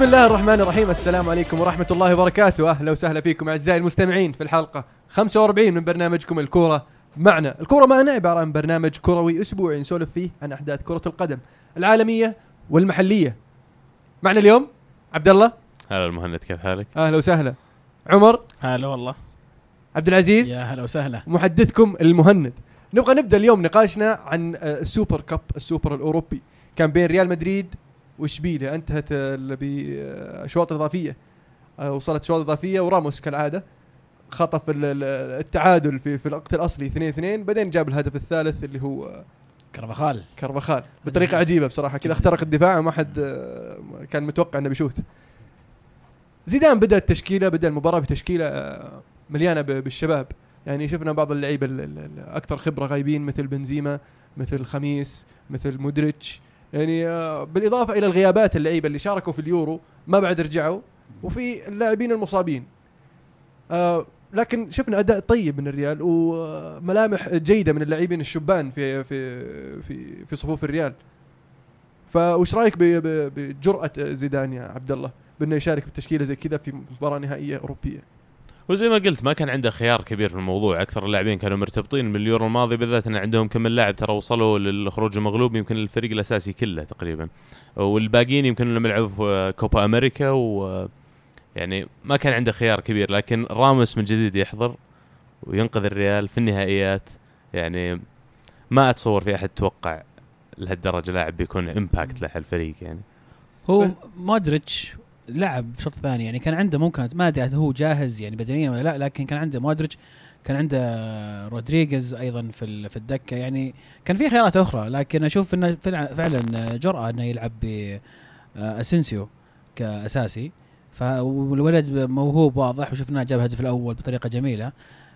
بسم الله الرحمن الرحيم. السلام عليكم ورحمة الله وبركاته. أهلا وسهلا فيكم أعزائي المستمعين في الحلقة 45 من برنامجكم الكورة معنا. الكورة معنا عبارة عن برنامج كروي أسبوعي نسولف فيه عن أحداث كرة القدم العالمية والمحلية. معنا اليوم عبد الله هلا المهند كيف حالك؟ أهلا وسهلا. عمر. هلا والله. عبد العزيز يا هلا وسهلا. محدثكم المهند. نبغى نبدأ اليوم نقاشنا عن آه، ال Super Cup السوبر الأوروبي. كان بين ريال مدريد واشبيليا انتهت باشواط إضافية. وصلت أشواط إضافية وراموس كالعادة. خطف ال- ال- التعادل في في الوقت الأصلي 2 2 بعدين جاب الهدف الثالث اللي هو كرفخال كارفاخال. بطريقة عجيبة بصراحة كذا اخترق الدفاع وما حد آه، كان متوقع إنه بيشوت. زيدان بدأ التشكيلة بدأ المباراة بتشكيلة آه، مليانة بالشباب. يعني شفنا بعض اللعيبة ال- ال- الاكثر خبرة غايبين مثل بنزيما مثل خميس مثل مودريتش. يعني آه، بالإضافة إلى الغيابات اللعيبة اللي شاركوا في اليورو ما بعد رجعوا وفي اللاعبين المصابين. آه، لكن شفنا أداء طيب من الريال وملامح جيدة من اللاعبين الشبان في في في في صفوف الريال. فوش رأيك ب- ب- بجرأة زيدان يا عبد الله بأنه يشارك بتشكيلة زي كذا في مباراة نهائية أوروبية؟ وزي ما قلت ما كان عنده خيار كبير في الموضوع. أكثر اللاعبين كانوا مرتبطين من اليورو الماضي بالذات إن عندهم كم لاعب ترى وصلوا للخروج المغلوب يمكن الفريق الأساسي كله تقريبا. والباقيين يمكن لهم يلعبوا في كوبا أمريكا و يعني ما كان عنده خيار كبير لكن راموس من جديد يحضر وينقذ الريال في النهائيات. يعني ما أتصور في أحد توقع لهالدرجة لاعب بيكون impact للفريق يعني. هو مودريتش لعب شوط ثاني. يعني كان عنده ممكن ما أدري هو جاهز يعني بدنيا ولا لا لكن كان عنده مودريتش كان عنده رودريغيز أيضا في في الدكة. يعني كان في خيارات أخرى لكن أشوف إنه فعلا جرأة إنه يلعب باسنسيو كأساسي. فالولد موهوب واضح وشفناه جاب الهدف الأول بطريقة جميلة.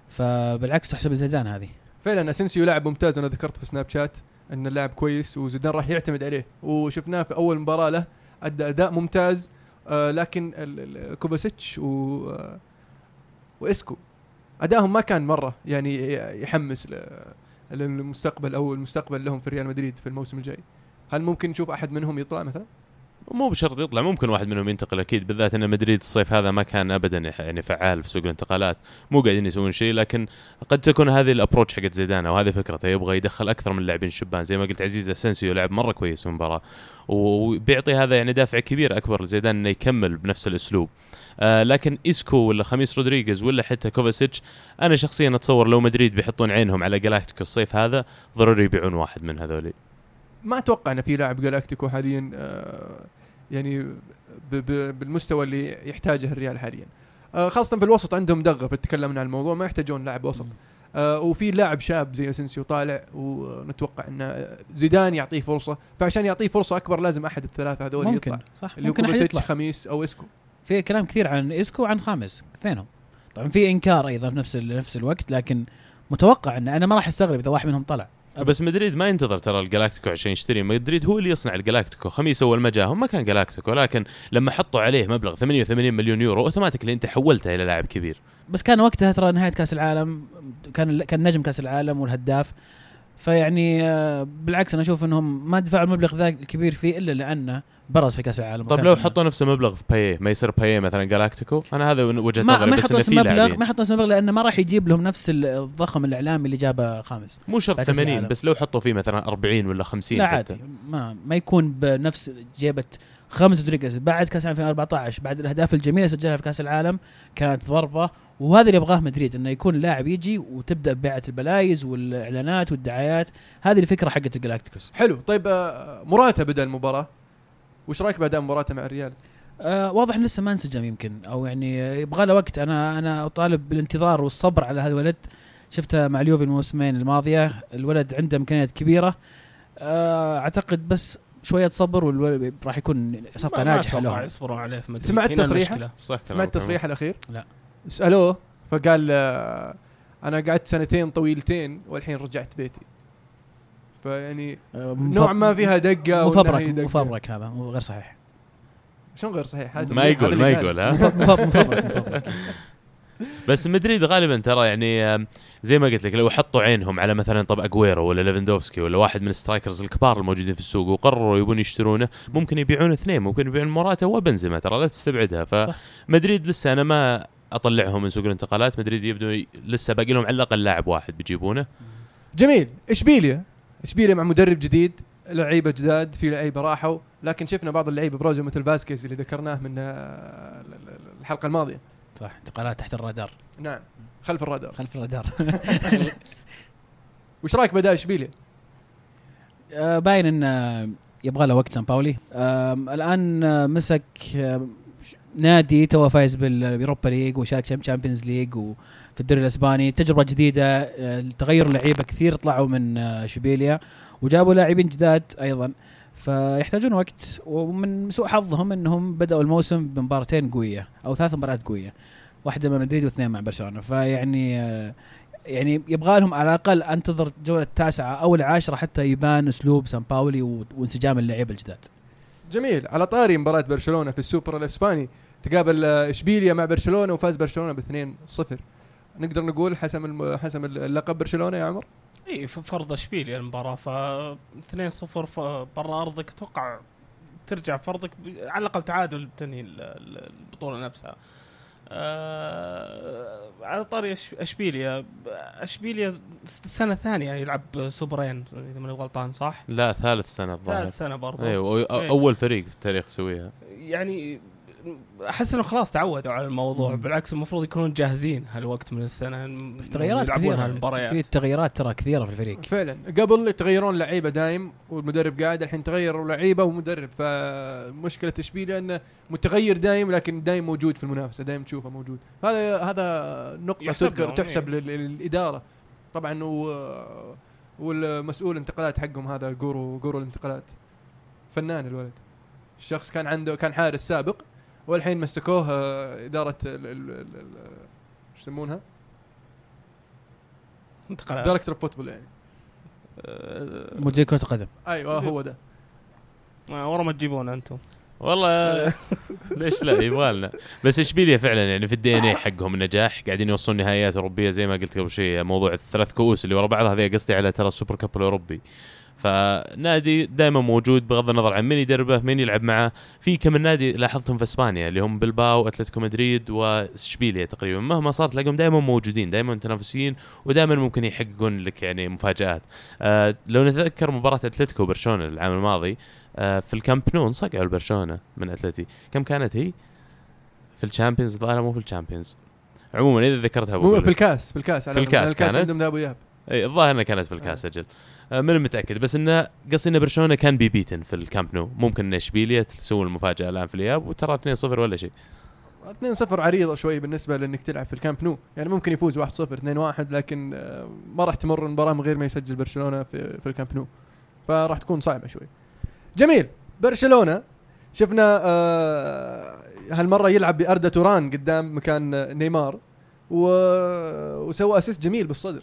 فبالعكس تحسب لزيدان هذه. فعلا اسنسيو لاعب ممتاز أنا ذكرت في سناب شات ان اللاعب كويس وزيدان راح يعتمد عليه. وشفناه في أول مباراة له ادى أداء ممتاز. آه لكن كوفاسيتش و آه وإسكو. أدائهم ما كان مرة يعني يحمس للمستقبل أو المستقبل لهم في ريال مدريد في الموسم الجاي. هل ممكن نشوف أحد منهم يطلع مثلا؟ مو بشرط يطلع ممكن واحد منهم ينتقل أكيد بالذات إن مدريد الصيف هذا ما كان ابدا يعني فعال في سوق الانتقالات مو قاعدين يسوون شيء لكن قد تكون هذه ال approach حقت زيدان أو هذه فكرته يبغى يدخل أكثر من اللاعبين الشبان زي ما قلت عزيز اسنسيو لعب مرة كويس في المباراة وبيعطي هذا يعني دافع كبير أكبر لزيدان إنه يكمل بنفس الأسلوب. آه لكن اسكو ولا خاميس رودريغيز ولا حتى كوفاسيتش أنا شخصيا أتصور لو مدريد بيحطون عينهم على galáctico الصيف هذا ضروري يبيعون واحد من هذولي. ما أتوقع إن في لاعب galáctico حاليا آه، يعني بالمستوى اللي يحتاجه الريال حاليا. آه، خاصة في الوسط عندهم دغة فتكلمنا عن الموضوع ما يحتاجون لاعب وسط. آه، وفي لاعب شاب زي اسنسيو طالع ونتوقع إن زيدان يعطيه فرصة. فعشان يعطيه فرصة أكبر لازم أحد الثلاثة هذول ممكن يطلع صح. اللي ممكن يطلع. خاميس أو إسكو. في كلام كثير عن إسكو وعن خاميس اثنينهم. طبعا في إنكار أيضا في نفس نفس الوقت لكن متوقع إن أنا ما راح أستغرب إذا واحد منهم طلع. بس مدريد ما ينتظر ترى ال galáctico عشان يشتري. مدريد هو اللي يصنع ال galáctico خاميس أول ما جاهم ما كان galáctico لكن لما حطوا عليه مبلغ 88 مليون يورو automatically أنت حولته إلى لاعب كبير. بس كان وقتها ترى نهاية كأس العالم كان كان نجم كأس العالم والهداف. فيعني آه، بالعكس أنا أشوف إنهم ما دفعوا المبلغ ذا الكبير فيه إلا لأنه برز في كأس العالم وكان لو حطوا نفس المبلغ في باييه ما يصير باييه مثلا galáctico أنا هذا وجهة نظري ما بس يحطوا إنه نفس المبلغ ما يحطوا نفس المبلغ لأنه ما راح يجيب لهم نفس الزخم الإعلامي اللي جابه خاميس مو شرط بعد كأس 80 العالم. بس لو حطوا فيه مثلا 40 ولا 50 لا. عادي ما ما يكون بنفس جيبة خاميس رودريغيز بعد كاس العالم 2014 بعد الأهداف الجميلة سجلها في كاس العالم كانت ضربة وهذا اللي يبغاه مدريد إنه يكون لاعب يجي وتبدأ بيعة البلايز والإعلانات والدعايات هذه الفكرة حقت الجلاكتيكوس حلو طيب آه، مراتا بدا المباراه وش رأيك بأداء مراتا مع الريال؟ آه واضح إنه لسه ما انسجم يمكن أو يعني يبغى له وقت أنا أنا أطالب بالانتظار والصبر على هذا الولد. شفته مع اليوفي الموسمين الماضية الولد عنده إمكانيات كبيرة. آه أعتقد بس شوية صبر راح يكون صفقة ناجحة أتوقع لهم يصبروا عليه في مدريد سمعت تصريحه؟ صح سمعت. التصريح الأخير لا. سألوه فقال آه، أنا قعدت سنتين طويلتين والحين رجعت بيتي فيعني آه، نوع ما فيها دقة مفبرك. مفبرك هذا غير صحيح شلون غير صحيح ما يقول ما. يقول ها مف- مف- مفبرك مفبرك بس مدريد غالبا ترى يعني زي ما قلت لك لو حطوا عينهم على مثلا طب أجويرو ولا ليفندوفسكي ولا واحد من ال strikers الكبار الموجودين في السوق وقرروا يبون يشترونه ممكن يبيعون اثنين ممكن يبيعون موراتا وبنزيما ترى لا تستبعدها. فمدريد لسه أنا ما أطلعهم من سوق الانتقالات مدريد يبدو لسه باقي لهم على الأقل لاعب واحد بيجيبونه. جميل. اشبيليا اشبيليا مع مدرب جديد لعيبة جداد في لعيبة راحوا لكن شفنا بعض اللعيبة برزوا مثل فاسكيز اللي ذكرناه من آه، الحلقة الماضية. صح. انتقالات تحت الرادار. نعم. خلف الرادار. خلف الرادار. وش رأيك باداء اشبيليا؟ آه، باين إن آه، يبغى له وقت سان باولي. آم، الآن آه، مسك آه، نادي تو فايز بال Europa League وشارك Champions League وفي الدوري الأسباني. تجربة جديدة آه، تغير اللعيبة كثير طلعوا من آه، اشبيليا وجابوا لاعبين جداد أيضا. فيحتاجون وقت ومن سوء حظهم إنهم بدأوا الموسم بمباراتين قوية أو ثلاث مباريات قوية واحدة مع مدريد واثنين مع برشلونة. فيعني يعني يبغى لهم على الأقل أنتظر الجولة التاسعة أو العاشرة حتى يبان أسلوب سان باولي وانسجام اللعيبة الجداد. جميل. على طاري مباراة برشلونة في السوبر الإسباني تقابل إشبيليا مع برشلونة وفاز برشلونة ب 2-0 نقدر نقول حسم حسم اللقب برشلونة يا عمر؟ اي في فرض إشبيليا المباراة ف 2-0 ف- برا أرضك أتوقع ترجع فرضك على الأقل تعادل تنهي ال- ال- البطولة نفسها. آه على طاري إشبيليا إشبيليا السنة الثانية يلعب سوبرين إذا ماني غلطان صح؟ لا ثالث سنة الظاهر ثالث سنة برضه أيوه إيه. أول فريق في التاريخ يسويها يعني أحس إنه خلاص تعودوا على الموضوع. مم. بالعكس المفروض يكونون جاهزين هالوقت من السنة. بس تغيرات كثيرة. هالمباريات في تغييرات ترى كثيرة في الفريق. فعلا. قبل يتغيرون لعيبة دايم والمدرب قاعد الحين تغيروا لعيبة ومدرب. فمشكلة اشبيليا انه متغير دايم لكن دايم موجود في المنافسة دايم تشوفه موجود. هذا هذا نقطة يحسب تذكر تحسب إيه. لل- للإدارة. طبعا و والمسؤول الانتقالات حقهم هذا جورو جورو الانتقالات. فنان الولد. الشخص كان عنده كان حارس سابق. والحين مسكوه آه، إدارة ال- ال- ال- ال- إيش يسمونها؟ انتقالات director football يعني. آه، مدير كرة القدم. أيوه هو ده. آه، ورا ما تجيبون أنتم. والله ليش لا؟ يبغى لنا بس اشبيليا فعلا يعني في ال DNA حقهم النجاح قاعدين يوصلون نهائيات أوروبية زي ما قلت قبل شوي موضوع الثلاث كؤوس اللي ورا بعض هذه قصدي على ترى ال Super Cup الأوروبي. فنادي دائما موجود بغض النظر عن مين يدربه مين يلعب معه. في كم من نادي لاحظتهم في إسبانيا اللي هم بلباو أتلتيكو مدريد واشبيليا تقريبا. مهما صار تلاقيهم دائما موجودين دائما تنافسيين ودائما ممكن يحققون لك يعني مفاجآت. آه لو نتذكر مباراة أتلتيكو برشلونه العام الماضي آه في الكامب نو انصقعوا البرشلونة من أتلتي. كم كانت هي؟ في ال Champions؟ الظاهر مو في ال Champions. عموما إذا ذكرتها بقول في لك. الكاس في الكاس. في الكاس الكاس كانت؟ عندهم ذهب واياب إي الظاهر إنها كانت في الكاس أجل. آه من متاكد بس إنه قصدي ان برشلونة كان beaten في الكامب نو. ممكن ان اشبيليا تسوي المفاجأة الآن في الإياب وترى 2-0 ولا شيء. 2-0 عريضة شوي بالنسبة لإنك تلعب في الكامب نو. يعني ممكن يفوز 1-0 2-1 لكن آه، ما راح تمر المباراة من غير ما يسجل برشلونة في, في الكامب نو. فراح تكون صعبة شوي. جميل. برشلونة شفنا آه هالمرة يلعب بأردا توران قدام مكان آه، نيمار و... وسوى assist جميل بالصدر.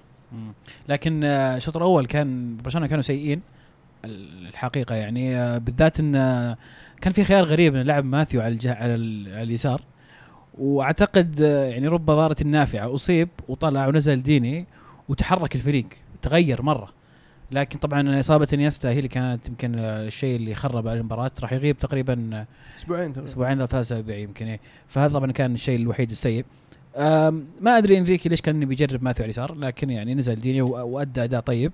لكن آه، الشوط الأول كان برشلونة كانوا سيئين. الحقيقة يعني آه، بالذات إن آه، كان في خيار غريب ان لعب ماثيو على الجهه على, على اليسار. وأعتقد يعني رب ضارة نافعة. أصيب وطلع ونزل ديني وتحرك الفريق تغير مرة. لكن طبعا إصابة إنيستا هي اللي كانت يمكن الشيء اللي خرب على المباراة. راح يغيب تقريبا أسبوعين. أسبوعين أو ثلاث أسابيع يمكن إيه. فهذا طبعا كان الشيء الوحيد السيء. ما أدري إنريكي ليش كان بيجرب ماثيو على اليسار لكن يعني نزل ديني وأدى أداء طيب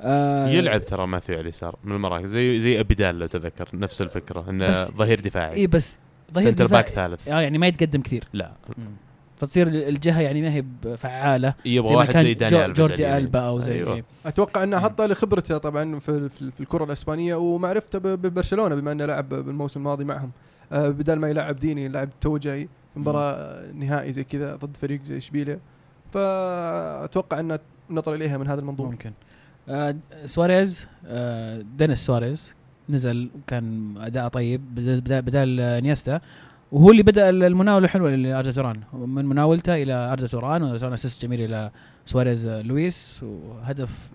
أه، يلعب ترى ماثيو على اليسار من المراكز زي زي أبيدال لو تذكر نفس الفكرة إنه ظهير دفاعي إي بس ظهير centre back ثالث آه يعني ما يتقدم كثير لا. فتصير الجهة يعني ما هي فعاله يبغى زي ما واحد كان زي داني جوردي ألبا أو زي أيوة. أيوة. أتوقع إنه. حطه لخبرته طبعا في, في, في الكرة الإسبانية ومعرفته ب- ببرشلونة بما إنه لعب بالموسم الماضي معهم آه بدل ما يلعب ديني لعب تو جاي مباراة نهائي زي كذا ضد فريق زي إشبيليا. فأتوقع انه نظر إليها من هذا المنظور ممكن. آه سواريز آه دينيس سواريز نزل وكان أداء طيب آه، إنيستا وهو اللي بدأ المناولة الحلوة لأردا توران. من مناولته إلى أردا توران وتوران assist جميل إلى سواريز آه، لويس وهدف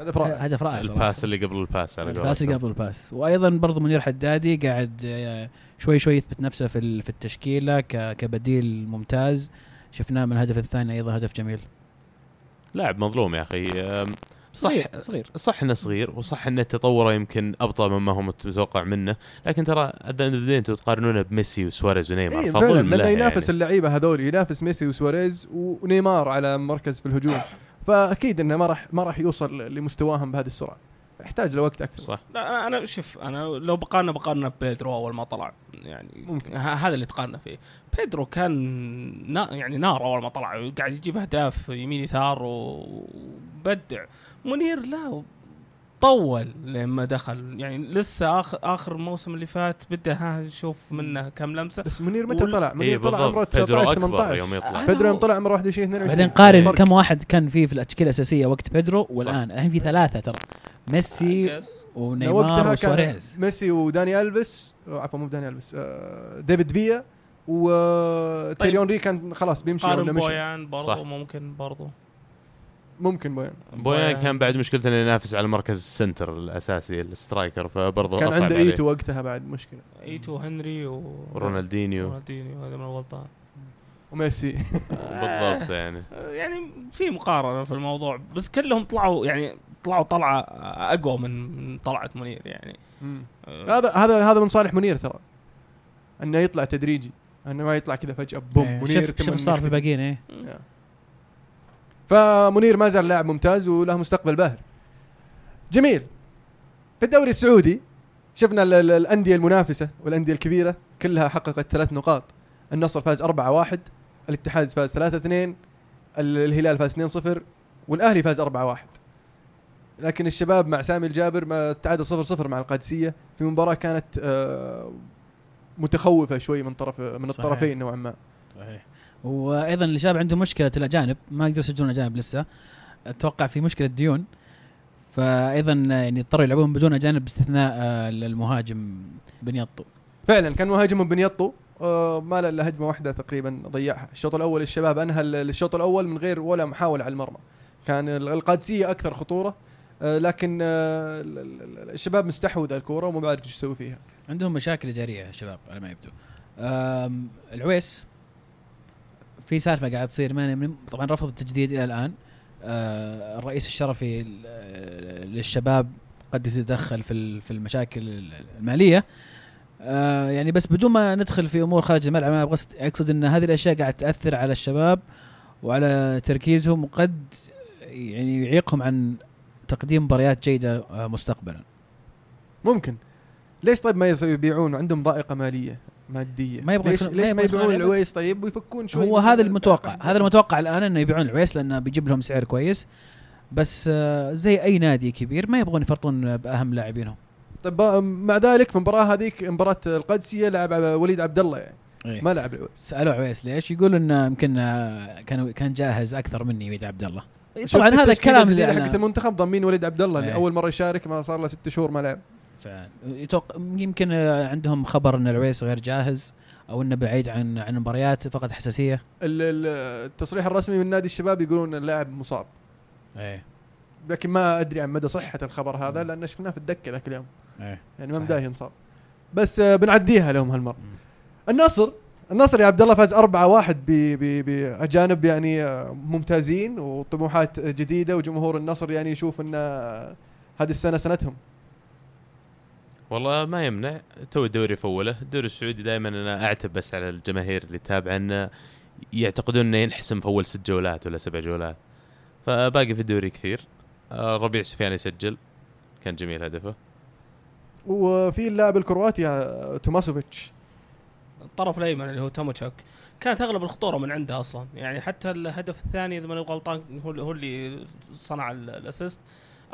هدف رائع. هدف رائع الباس اللي قبل الباس على الباس اللي. قبل الباس. وأيضا برضو منير حدادي قاعد آه، شوي شوي يثبت نفسه في ال- في التشكيلة ك- كبديل ممتاز. شفناه من الهدف الثاني أيضا هدف جميل. لاعب مظلوم يا أخي. صح صغير صغير. صح إنه صغير وصح إنه تطوره يمكن أبطأ مما هو متوقع منه. لكن ترى الدين أنتم تقارنونه بميسي وسواريز ونيمار اي فظلم لأنه ينافس يعني. اللعيبة هذول ينافس ميسي وسواريز ونيمار على مركز في الهجوم. فأكيد إنه ما راح ما راح يوصل لمستواهم بهذه السرعة. يحتاج لوقت أكثر. صح. لا أنا شوف أنا لو بقارنه بقارنه ببيدرو أول ما طلع يعني ممكن. هذا اللي تقارنه فيه. بيدرو كان نا يعني نار أول ما طلع قاعد يجيب أهداف يمين يسار وبدع. منير لا طول لما دخل. يعني لسه اخر آخر الموسم اللي فات بدا ها نشوف منه كم لمسة. بس منير متى وال- طلع؟ منير طلع عمره بالضبط. بيدرو 19 أكبر 18 يوم يطلع. هذا بيدرو يوم. طلع عمره 21 22 بعدين قارن فرق. كم واحد كان فيه في التشكيله الأساسية وقت بيدرو والآن. الحين في ثلاثة ترى. ميسي عجز. ونيمار وسواريز. ميسي وداني ألفيس. أو عفوا مو داني ألفيس. آه، ديفيد فيا وتييري هنري كان خلاص بيمشي ولا مشي؟ بويان صح. برضو ممكن برضو. ممكن بويان بويان كان بعد مشكلته إنه ينافس على مركز السنتر الأساسي ال striker فبرضه كان عنده إيتو وقتها بعد مشكلة. إيتو هنري و ورونالدينيو رونالدينيو هذا من الغلطان. وميسي. بالضبط يعني. يعني في مقارنة في الموضوع بس كلهم طلعوا يعني طلعوا طلعة أقوى من من طلعة منير يعني. آه، هذا هذا هذا من صالح منير ترى. إنه يطلع تدريجي. إنه ما يطلع كذا فجأة boom إيه، منير شوف صار في. الباقيين إيه. فمنير ما زال لاعب ممتاز وله مستقبل باهر. جميل. في الدوري السعودي شفنا ال- ال- الأندية المنافسة والأندية الكبيرة كلها حققت ثلاث نقاط. النصر فاز 4-1 الاتحاد فاز 3-2 ال- الهلال فاز 2-0 والأهلي فاز 4-1 لكن الشباب مع سامي الجابر ما تعادل 0-0 مع القادسية. في مباراة كانت آه، متخوفة شوي من طرف من صحيح. الطرفين نوعا ما. صحيح. وأيضا الشباب عنده مشكلة الأجانب ما يقدروا يسجلون أجانب لسه أتوقع في مشكلة ديون. فايضا يعني اضطروا يلعبون بدون أجانب باستثناء آه، المهاجم بنيطو فعلا كان مهاجم من بنيطو آه، ما له إلا هجمة واحدة تقريبا ضيعها الشوط الأول الشباب أنهى ال- الشوط الأول من غير ولا محاولة على المرمى. كان ال- القادسية أكثر خطورة آه، لكن ال- ال- الشباب مستحوذ على الكورة وما بعرف إيش يسوي فيها. عندهم مشاكل إدارية يا شباب على ما يبدو. العويس. في سالفة قاعد تصير ما من- طبعا رفض التجديد إلى الآن. آه، الرئيس الشرفي للشباب قد يتدخل في في المشاكل المالية. آه، يعني بس بدون ما ندخل في أمور خارج الملعب أنا أقصد إن هذه الأشياء قاعد تأثر على الشباب وعلى تركيزهم وقد يعني يعيقهم عن تقديم مباريات جيدة آه، مستقبلا. ممكن. ليش طيب ما يبيعون؟ عندهم ضائقة مالية. مادية. ما يبغى ليش, ليش ما يبيعون العويس؟ طيب ويفكون شوي. هو هذا ال- المتوقع. هذا المتوقع الآن إنه يبيعون العويس لأنه بيجيب لهم سعر كويس. بس آه، زي أي نادي كبير ما يبغون يفرطون بأهم لاعبينهم. طيب آه، مع ذلك في المباراه هذيك مباراة القادسية لعب وليد عبد الله يعني. ما ما لعب العويس. سألوا عويس ليش؟ يقول إنه يمكن آه، كان كان جاهز أكثر مني وليد عبد الله. طبعا هذا الكلام اللي حقت المنتخب ضامين وليد عبد الله اللي إيه. أول مرة يشارك ما صار له ست شهور ما لعب. يمكن عندهم خبر إن العويس غير جاهز أو إنه بعيد عن عن المباريات فقد حساسية. ال- ال- التصريح الرسمي من نادي الشباب يقولون اللاعب مصاب. إيه. لكن ما أدري عن مدى صحة الخبر هذا لأن شفناه في الدكة ذاك اليوم. إيه. يعني ما. مداه ينصاب بس آه، بنعديها لهم هالمرة. النصر النصر يا عبد الله فاز 4-1 ب- ب- بأجانب يعني آه، ممتازين وطموحات جديدة وجمهور النصر يعني يشوف إن آه، هذه السنة سنتهم. والله ما يمنع. تو الدوري فوله الدوري السعودي دائما أنا أعتب بس على الجماهير اللي تتابع انه يعتقدون إنه ينحسم في أول ست جولات ولا سبع جولات. فباقي في الدوري كثير. آه، ربيع سفيان يسجل. كان جميل هدفه. وفي اللاعب الكرواتي آه، توماسوفيتش. الطرف الأيمن اللي هو توموتشوك كانت أغلب الخطورة من عنده أصلا. يعني حتى الهدف الثاني إذا ماني غلطان هو هو اللي صنع ال- الأسيست.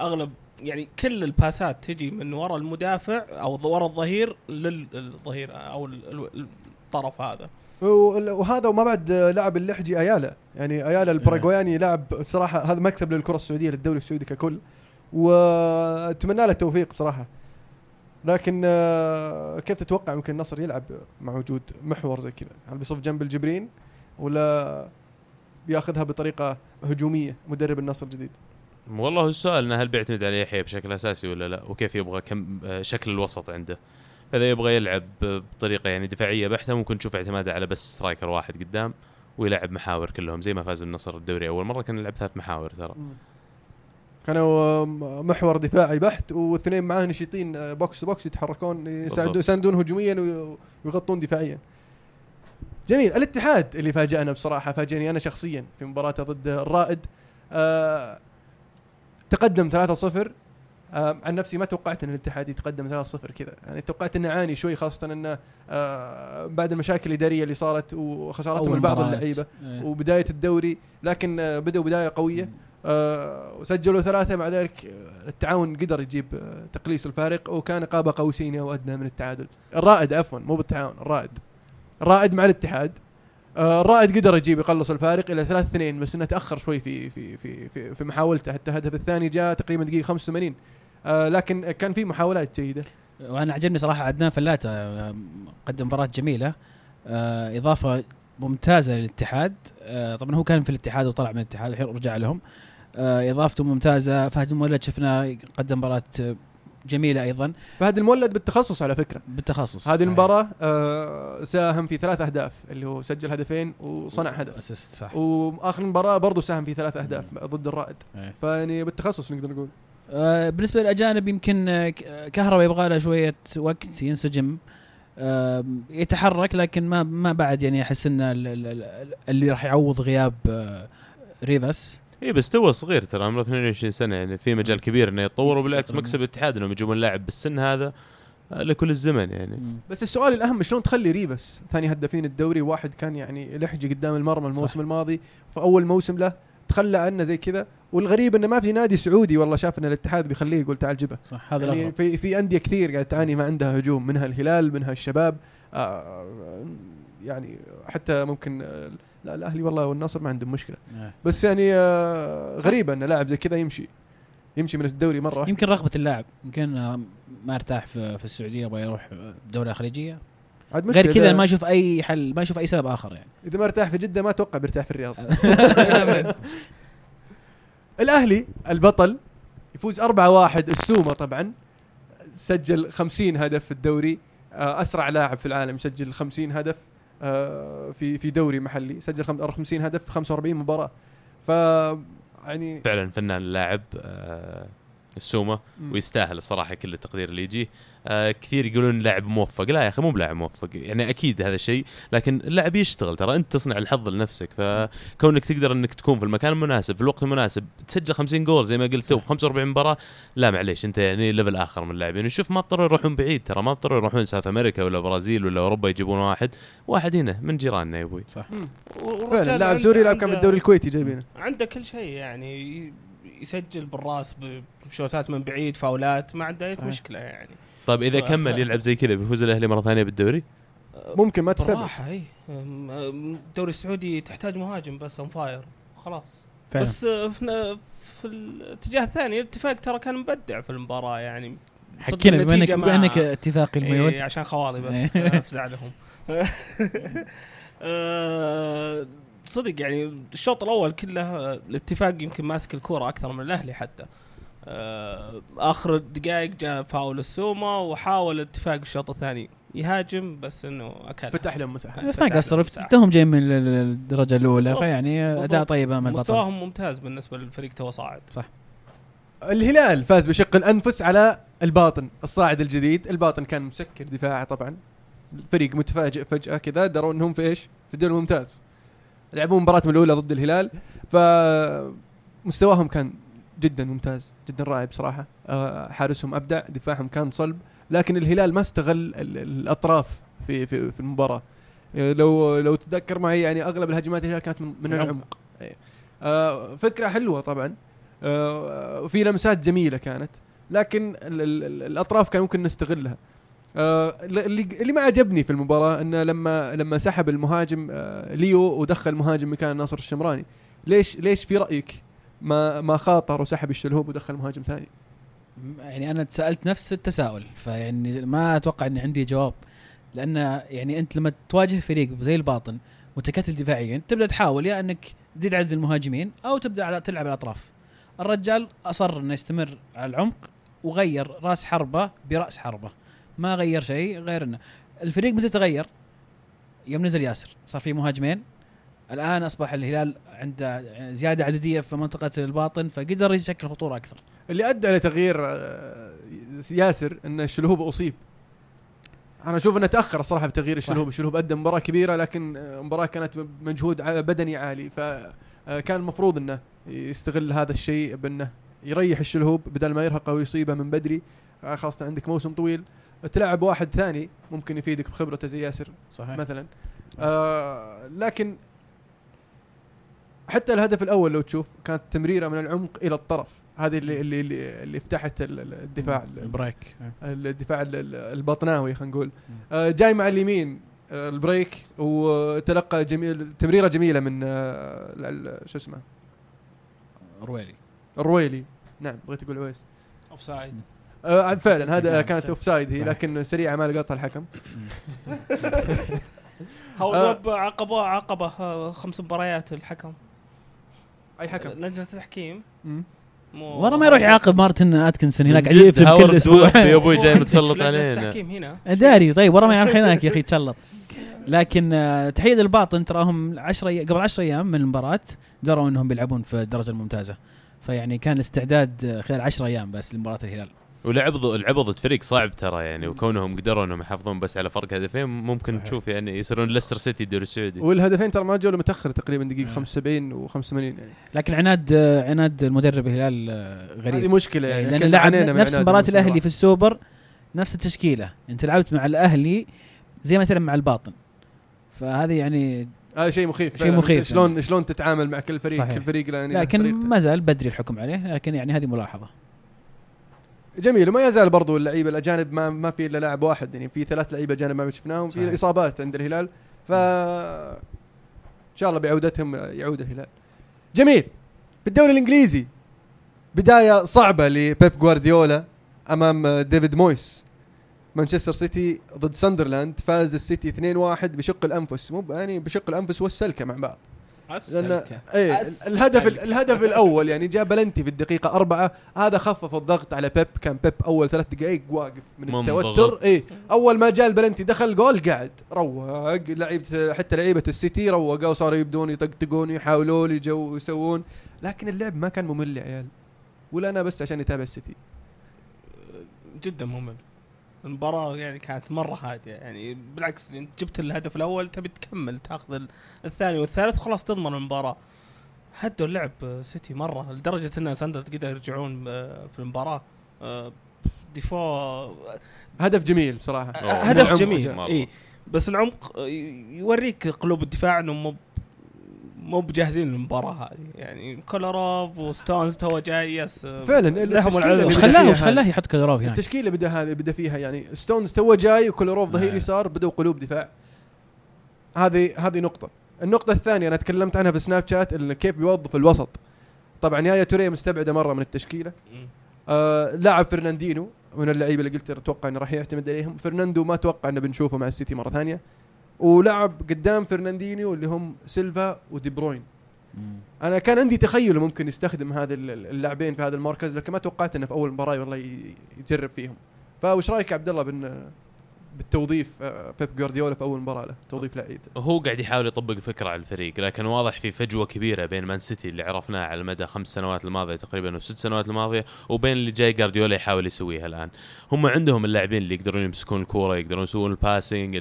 أغلب يعني كل الباسات تجي من وراء المدافع أو وراء الظهير للظهير أو ال- ال- الطرف هذا. وهذا وما بعد لعب اللحجي أيالا. يعني أيالا الباراغواياني لاعب صراحة هذا مكسب للكرة السعودية للدوري السعودي ككل. وأتمنى له التوفيق بصراحة. لكن آه، كيف تتوقع ممكن النصر يلعب مع وجود محور زي كذا؟ هل بيصف جنب الجبرين ولا بياخذها بطريقة هجومية مدرب النصر الجديد؟ والله السؤال إنه هل بيعتمد على يحيى بشكل أساسي ولا لا؟ وكيف يبغى كم آه، شكل الوسط عنده؟ إذا يبغى يلعب بطريقة يعني دفاعية بحتة ممكن تشوف اعتماده على بس striker واحد قدام ويلعب محاور كلهم زي ما فاز النصر الدوري أول مرة كان يلعب ثلاث محاور ترى. كانوا محور دفاعي بحت واثنين معاه نشيطين آه، box to box يتحركون. يساندون هجوميا وي- ويغطون دفاعيا. جميل. الاتحاد اللي فاجأنا بصراحة فاجأني أنا شخصيا في مباراته ضد الرائد. آه تقدم 3-0 آه عن نفسي ما توقعت إن الاتحاد يتقدم 3-0 كذا يعني توقعت إنه عاني شوي خاصة إنه آه بعد المشاكل الإدارية اللي صارت وخسارتهم لبعض. اللعيبة إيه. وبداية الدوري لكن آه بدأوا بداية قوية آه، وسجلوا ثلاثة مع ذلك التعاون قدر يجيب تقليص الفارق وكان قاب قوسين أو ادنى من التعادل. الرائد عفوا مو بالتعاون الرائد. الرائد مع الاتحاد الرائد قدر يجيب يقلص الفارق إلى 3 2 بس إنه تأخر شوي في في في في, في محاولته. حتى الهدف الثاني جاء تقريبا دقيقة 85 آه، لكن كان في محاولات جيدة. وأنا عجبني صراحة عدنان فلاته آه، قدم مباراة جميلة. آه، إضافة ممتازة للاتحاد. آه، طبعا هو كان في الاتحاد وطلع من الاتحاد الحين رجع لهم. آه، إضافته ممتازة. فهد المولد شفناه قدم مباراة آه، جميلة أيضا فهد المولد بالتخصص على فكرة. بالتخصص هذه صحيح. المباراة آه، ساهم في ثلاث أهداف اللي هو سجل هدفين وصنع هدف. أسيست صح وآخر مباراة برضه ساهم في ثلاث أهداف ضد الرائد إيه. فيعني بالتخصص نقدر نقول آه، بالنسبة للأجانب يمكن آه، كهرباء يبغى له شوية وقت ينسجم آه، يتحرك لكن ما ما بعد يعني أحس إن ال- ال- ال- اللي راح يعوض غياب آه، ريفاس اي إيه، بس تو صغير ترى عمره 22 سنة يعني في مجال كبير إنه يتطور وبالعكس مكسب الاتحاد إنهم يجيبون لاعب بالسن هذا آه، لكل الزمن يعني مم. بس السؤال الأهم شلون تخلي ريفاس ثاني هدافين الدوري واحد كان يعني لحجي قدام المرمى الموسم صح. الماضي فأول موسم له تخلى عنه زي كذا والغريب إنه ما في نادي سعودي والله شاف إن الاتحاد بيخليه يقول تعال جبه صح هذا يعني. في في أندية كثير قاعد تعاني ما عندها هجوم منها الهلال منها الشباب آه يعني حتى ممكن آه، لا الأهلي والله والنصر ما عندهم مشكلة. آه. بس يعني آه غريبه إن لاعب زي كذا يمشي يمشي من الدوري مرة. يمكن رغبة اللاعب يمكن آه، ما ارتاح في, في السعودية يبغى يروح دوله خليجية. عاد غير كذا ما أشوف أي حل ما أشوف أي سبب آخر يعني. إذا ما ارتاح في جدة ما أتوقع بيرتاح في الرياض. الأهلي البطل يفوز 4-1 السومة طبعا. سجل 50 هدف في الدوري آه، أسرع لاعب في العالم يسجل 50 هدف. في في دوري محلي. سجل خم- 50 هدف في 45 مباراة. ف يعني فعلا فنان اللاعب السومة مم. ويستاهل الصراحة كل التقدير اللي يجيه. آه كثير يقولون لاعب موفق. لا يا أخي مو بلاعب موفق. يعني أكيد هذا الشيء لكن اللاعب يشتغل ترى. أنت تصنع الحظ لنفسك. فكونك تقدر إنك تكون في المكان المناسب في الوقت المناسب تسجل 50 جول زي ما قلت تو في 45 مباراة لا معليش أنت يعني level آخر من اللاعبين. نشوف ما اضطروا يروحون بعيد ترى. ما اضطروا يروحون South America ولا برازيل ولا أوروبا يجيبون واحد. واحد هنا من جيراننا يا أبوي. صح. فعلا لاعب سوري يلعب كان في الدوري الكويتي جايبينه. عنده كل شيء يعني. يسجل بالراس بشوتات من بعيد فاولات ما عنده أي. مشكلة يعني. طيب إذا كمل يلعب زي كذا بيفوز الأهلي مرة ثانية بالدوري؟ ممكن ما تستبعد بالراحة اي الدوري السعودي تحتاج مهاجم بس on fire خلاص. فعلا. بس آه، في في الاتجاه الثاني الاتفاق ترى كان مبدع في المباراة يعني. حكينا بما انك بما ما- انك اتفاقي الميول إيه عشان خوالي بس. أفزع لهم. آه، صدق يعني الشوط الأول كله الاتفاق يمكن ماسك الكورة أكثر من الأهلي حتى. آه، آخر الدقائق جاء فاول السومة وحاول الاتفاق الشوط الثاني. يهاجم بس إنه أكل. فتح لهم مساحات بس ما قصر توهم جاي من ال- ال- الدرجة الأولى. فيعني أداء. طيب أمام البطل. مستواهم ممتاز بالنسبة للفريق تو صاعد. الهلال فاز بشق الأنفس على الباطن الصاعد الجديد. الباطن كان مسكر دفاعه طبعا. الفريق متفاجئ فجأة كذا دروا إنهم في إيش؟ في الدوري الممتاز. لعبوا مباراتهم الأولى ضد الهلال فمستواهم كان جدا ممتاز جدا رائع بصراحة. آه، حارسهم أبدع دفاعهم كان صلب لكن الهلال ما استغل ال- ال- الأطراف في في في المباراة. آه، لو لو تتذكر معي يعني أغلب الهجمات الهلال كانت من, من العمق. إيه. آه، فكرة حلوة طبعا. وفي لمسات جميلة كانت لكن ال ال ال الأطراف كان ممكن نستغلها. اللي اللي ما عجبني في المباراة إنه لما لما سحب المهاجم آه، ليو ودخل مهاجم مكان ناصر الشمراني. ليش ليش في رأيك ما ما خاطر وسحب الشلهوب ودخل مهاجم ثاني؟ يعني أنا تسالت نفس التساؤل فيعني ما أتوقع إني عندي جواب. لأن يعني أنت لما تواجه فريق زي الباطن متكتل دفاعيا تبدأ تحاول يا إنك تزيد عدد المهاجمين أو تبدأ على تلعب على الأطراف. الرجال أصر إنه يستمر على العمق وغير راس حربة برأس حربة. ما غير شيء غير إنه الفريق متى تغير؟ يوم نزل ياسر صار في مهاجمين. الآن أصبح الهلال عنده زيادة عددية في منطقة الباطن فقدر يشكل خطورة أكثر. اللي أدى لتغيير آه، ياسر ان الشلهوب أصيب. أنا أشوف إنه تأخر الصراحه في تغيير الشلهوب. الشلهوب أدى مباراة كبيرة لكن آه، مباراة كانت مجهود ع- بدني عالي. فكان المفروض إنه يستغل هذا الشيء بإنه يريح الشلهوب بدل ما يرهقه ويصيبه من بدري. آه، خاصة عندك موسم طويل. تلعب واحد ثاني ممكن يفيدك بخبرته زي ياسر صحيح. مثلا. آه لكن حتى الهدف الأول لو تشوف كانت تمريرة من العمق إلى الطرف. هذه اللي اللي اللي, اللي فتحت ال- ال- الدفاع ال- البريك. الدفاع ال- ال- البطناوي خلينا نقول. آه جاي مع اليمين آه البريك وتلقى جميل تمريرة جميلة من آه شو اسمه؟ رويلي. الرويلي نعم بغيت أقول عويس. offside آه فعلا هذا كانت. offside هي. لكن سريعة ما لقطها الحكم. هو آه. ضرب عقبة عقبة آه، خمس مباريات الحكم. أي حكم؟ لجنه التحكيم. ورا ما يروح يعاقب مارتن أتكنسون هناك قاعد هاورد كل أسبوع. يا أبوي جاي متسلط علينا. التحكيم هنا. داري طيب ورا ما يروح هناك يا أخي يتسلط. لكن آه، تحية الباطن تراهم 10 قبل 10 أيام من المباراة دروا إنهم بيلعبون في الدرجة الممتازة. فيعني كان الاستعداد آه، خلال 10 أيام بس لمباراة الهلال. ولعب لعب ضد فريق صعب ترى يعني وكونهم قدروا إنهم يحافظون بس على فرق هدفين ممكن صحيح. تشوف يعني يصيرون ليستر سيتي الدوري السعودي والهدفين ترى ما جوا متأخر تقريبا دقيقة آه. 75 و85 يعني لكن عناد آه، عناد المدرب الهلال آه، هذه غريب مشكلة يعني يعني لأن لعب نفس مباراة الأهلي اللي في السوبر نفس التشكيلة أنت لعبت مع الأهلي زي تلعب مع الباطن فهذه يعني هذا شيء مخيف شيء. مخيف شلون شلون تتعامل مع كل فريق صحيح. كل فريق يعني لكن. ما زال بدري الحكم عليه لكن يعني هذه ملاحظة جميل وما يزال برضو اللعيبه الأجانب ما ما في إلا لاعب واحد يعني في ثلاث لعيبة اجانب ما شفناهم في. إصابات عند الهلال ف إن شاء الله بعودتهم يعود الهلال. جميل في الدوري الإنجليزي بداية صعبة لبيب جوارديولا أمام ديفيد مويس. مانشستر سيتي ضد ساندرلاند فاز السيتي 2-1 بشق الأنفس مو يعني بشق الأنفس والسلكة مع بعض. لأن. إيه. الهدف الهدف الأول يعني جاب بلنتي في الدقيقة أربعة. هذا خفف الضغط على بيب. كان بيب أول ثلاث دقائق واقف من. التوتر. إيه أول ما جاء البلنتي دخل جول قعد روق. لعيبة حتى لعيبة السيتي روقوا وصاروا يبدون يطقطقون يحاولون يجو يسوون. لكن اللعب ما كان ممل يا عيال. ولا أنا بس عشان يتابع السيتي. جدا ممل. المباراة يعني كانت مرة هادية. يعني بالعكس انت جبت الهدف الأول تبي تكمل تاخذ ال- الثاني والثالث خلاص تضمن المباراة. هدوا اللعب آه، سيتي مرة لدرجة إن ساندرلاند قدروا يرجعون آه، في المباراة. آه، دفاع هدف جميل بصراحه أوه، هدف جميل. إي. بس العمق آه، يوريك قلوب الدفاع انهم مو بجاهزين للمباراة هذه. يعني كولوروف وستونز تو جاي يس. فعلاً، لهم التشكيلة العذر وش خلاه وش. خلاه يحط كلروف هناك. التشكيلة بدأ هذه بدأ فيها. يعني ستونز تو جاي وكولوروف ظهير آه. يسار بدوا قلوب دفاع. هذه هذه نقطة. النقطة الثانية أنا تكلمت عنها في سناب شات إن كيف بيوظف الوسط. طبعا يايا توريه مستبعدة مرة من التشكيلة. مم. آه لاعب فرناندينو من اللعيبة اللي قلت أتوقع إنه راح يعتمد عليهم. فرناندو ما أتوقع إنه بنشوفه مع السيتي مرة ثانية. ولعب قدام فرناندينيو اللي هم سيلفا ودي بروين. أنا كان عندي تخيل ممكن يستخدم هذا ال- اللاعبين في هذا المركز لكن ما توقعت إنه في أول مباراة والله يجرب فيهم فوش رأيك يا عبد الله بإن بالتوظيف آه، بيب جوارديولا في أول مباراة له توظيف لعيب. هو قاعد يحاول يطبق فكره على الفريق لكن واضح في فجوة كبيرة بين مان سيتي اللي عرفناه على مدى خمس سنوات الماضية تقريبا وست سنوات الماضية وبين اللي جاي جارديولا يحاول يسويها الآن. هم عندهم اللاعبين اللي يقدرون يمسكون الكورة يقدرون يسوون ال passing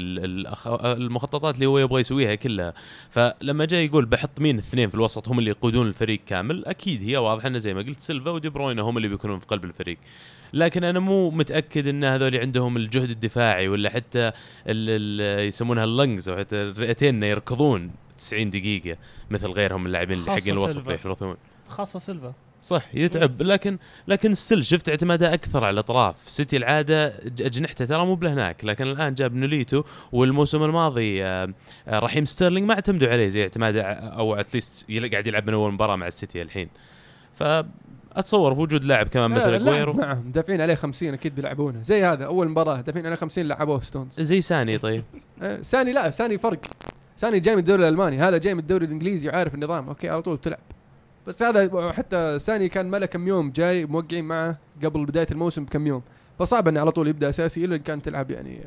المخططات اللي هو يبغى يسويها كلها. فلما جاي يقول بحط مين اثنين في الوسط هم اللي يقودون الفريق كامل أكيد هي واضحة إنه زي ما قلت سيلفا ودي بروينا هم اللي بيكونون في قلب الفريق. لكن أنا مو متأكد إن هذول عندهم الجهد الدفاعي ولا حتى ال ال يسمونها ال lungs أو حتى الرئتين يركضون 90 دقيقة مثل غيرهم اللاعبين اللي حقين الوسط يحرثون. خاصة سيلفا. صح يتعب. لكن لكن still شفت اعتماده أكثر على الأطراف. سيتي العادة أجنحته ترى مو بلهناك لكن الآن جاب نوليتو والموسم الماضي آه، آه، رحيم ستيرلينج ما اعتمدوا عليه زي اعتماده ع- أو at least قاعد يلعب من أول مباراة مع السيتي الحين. فاتصور في وجود لاعب كمان مثل اجويرو معهم دافعين عليه 50 أكيد بيلعبونه. زي هذا أول مباراة دافعين عليه 50 لعبوه ستونز. زي ساني طيب. آه، ساني لا ساني فرق. ساني جاي من الدوري الألماني. هذا جاي من الدوري الإنجليزي وعارف النظام. okay على طول بتلعب بس هذا حتى ساني كان ما له كم يوم جاي موقعين معه قبل بداية الموسم بكم يوم. فصعب إنه على طول يبدأ أساسي إلا إن كان تلعب يعني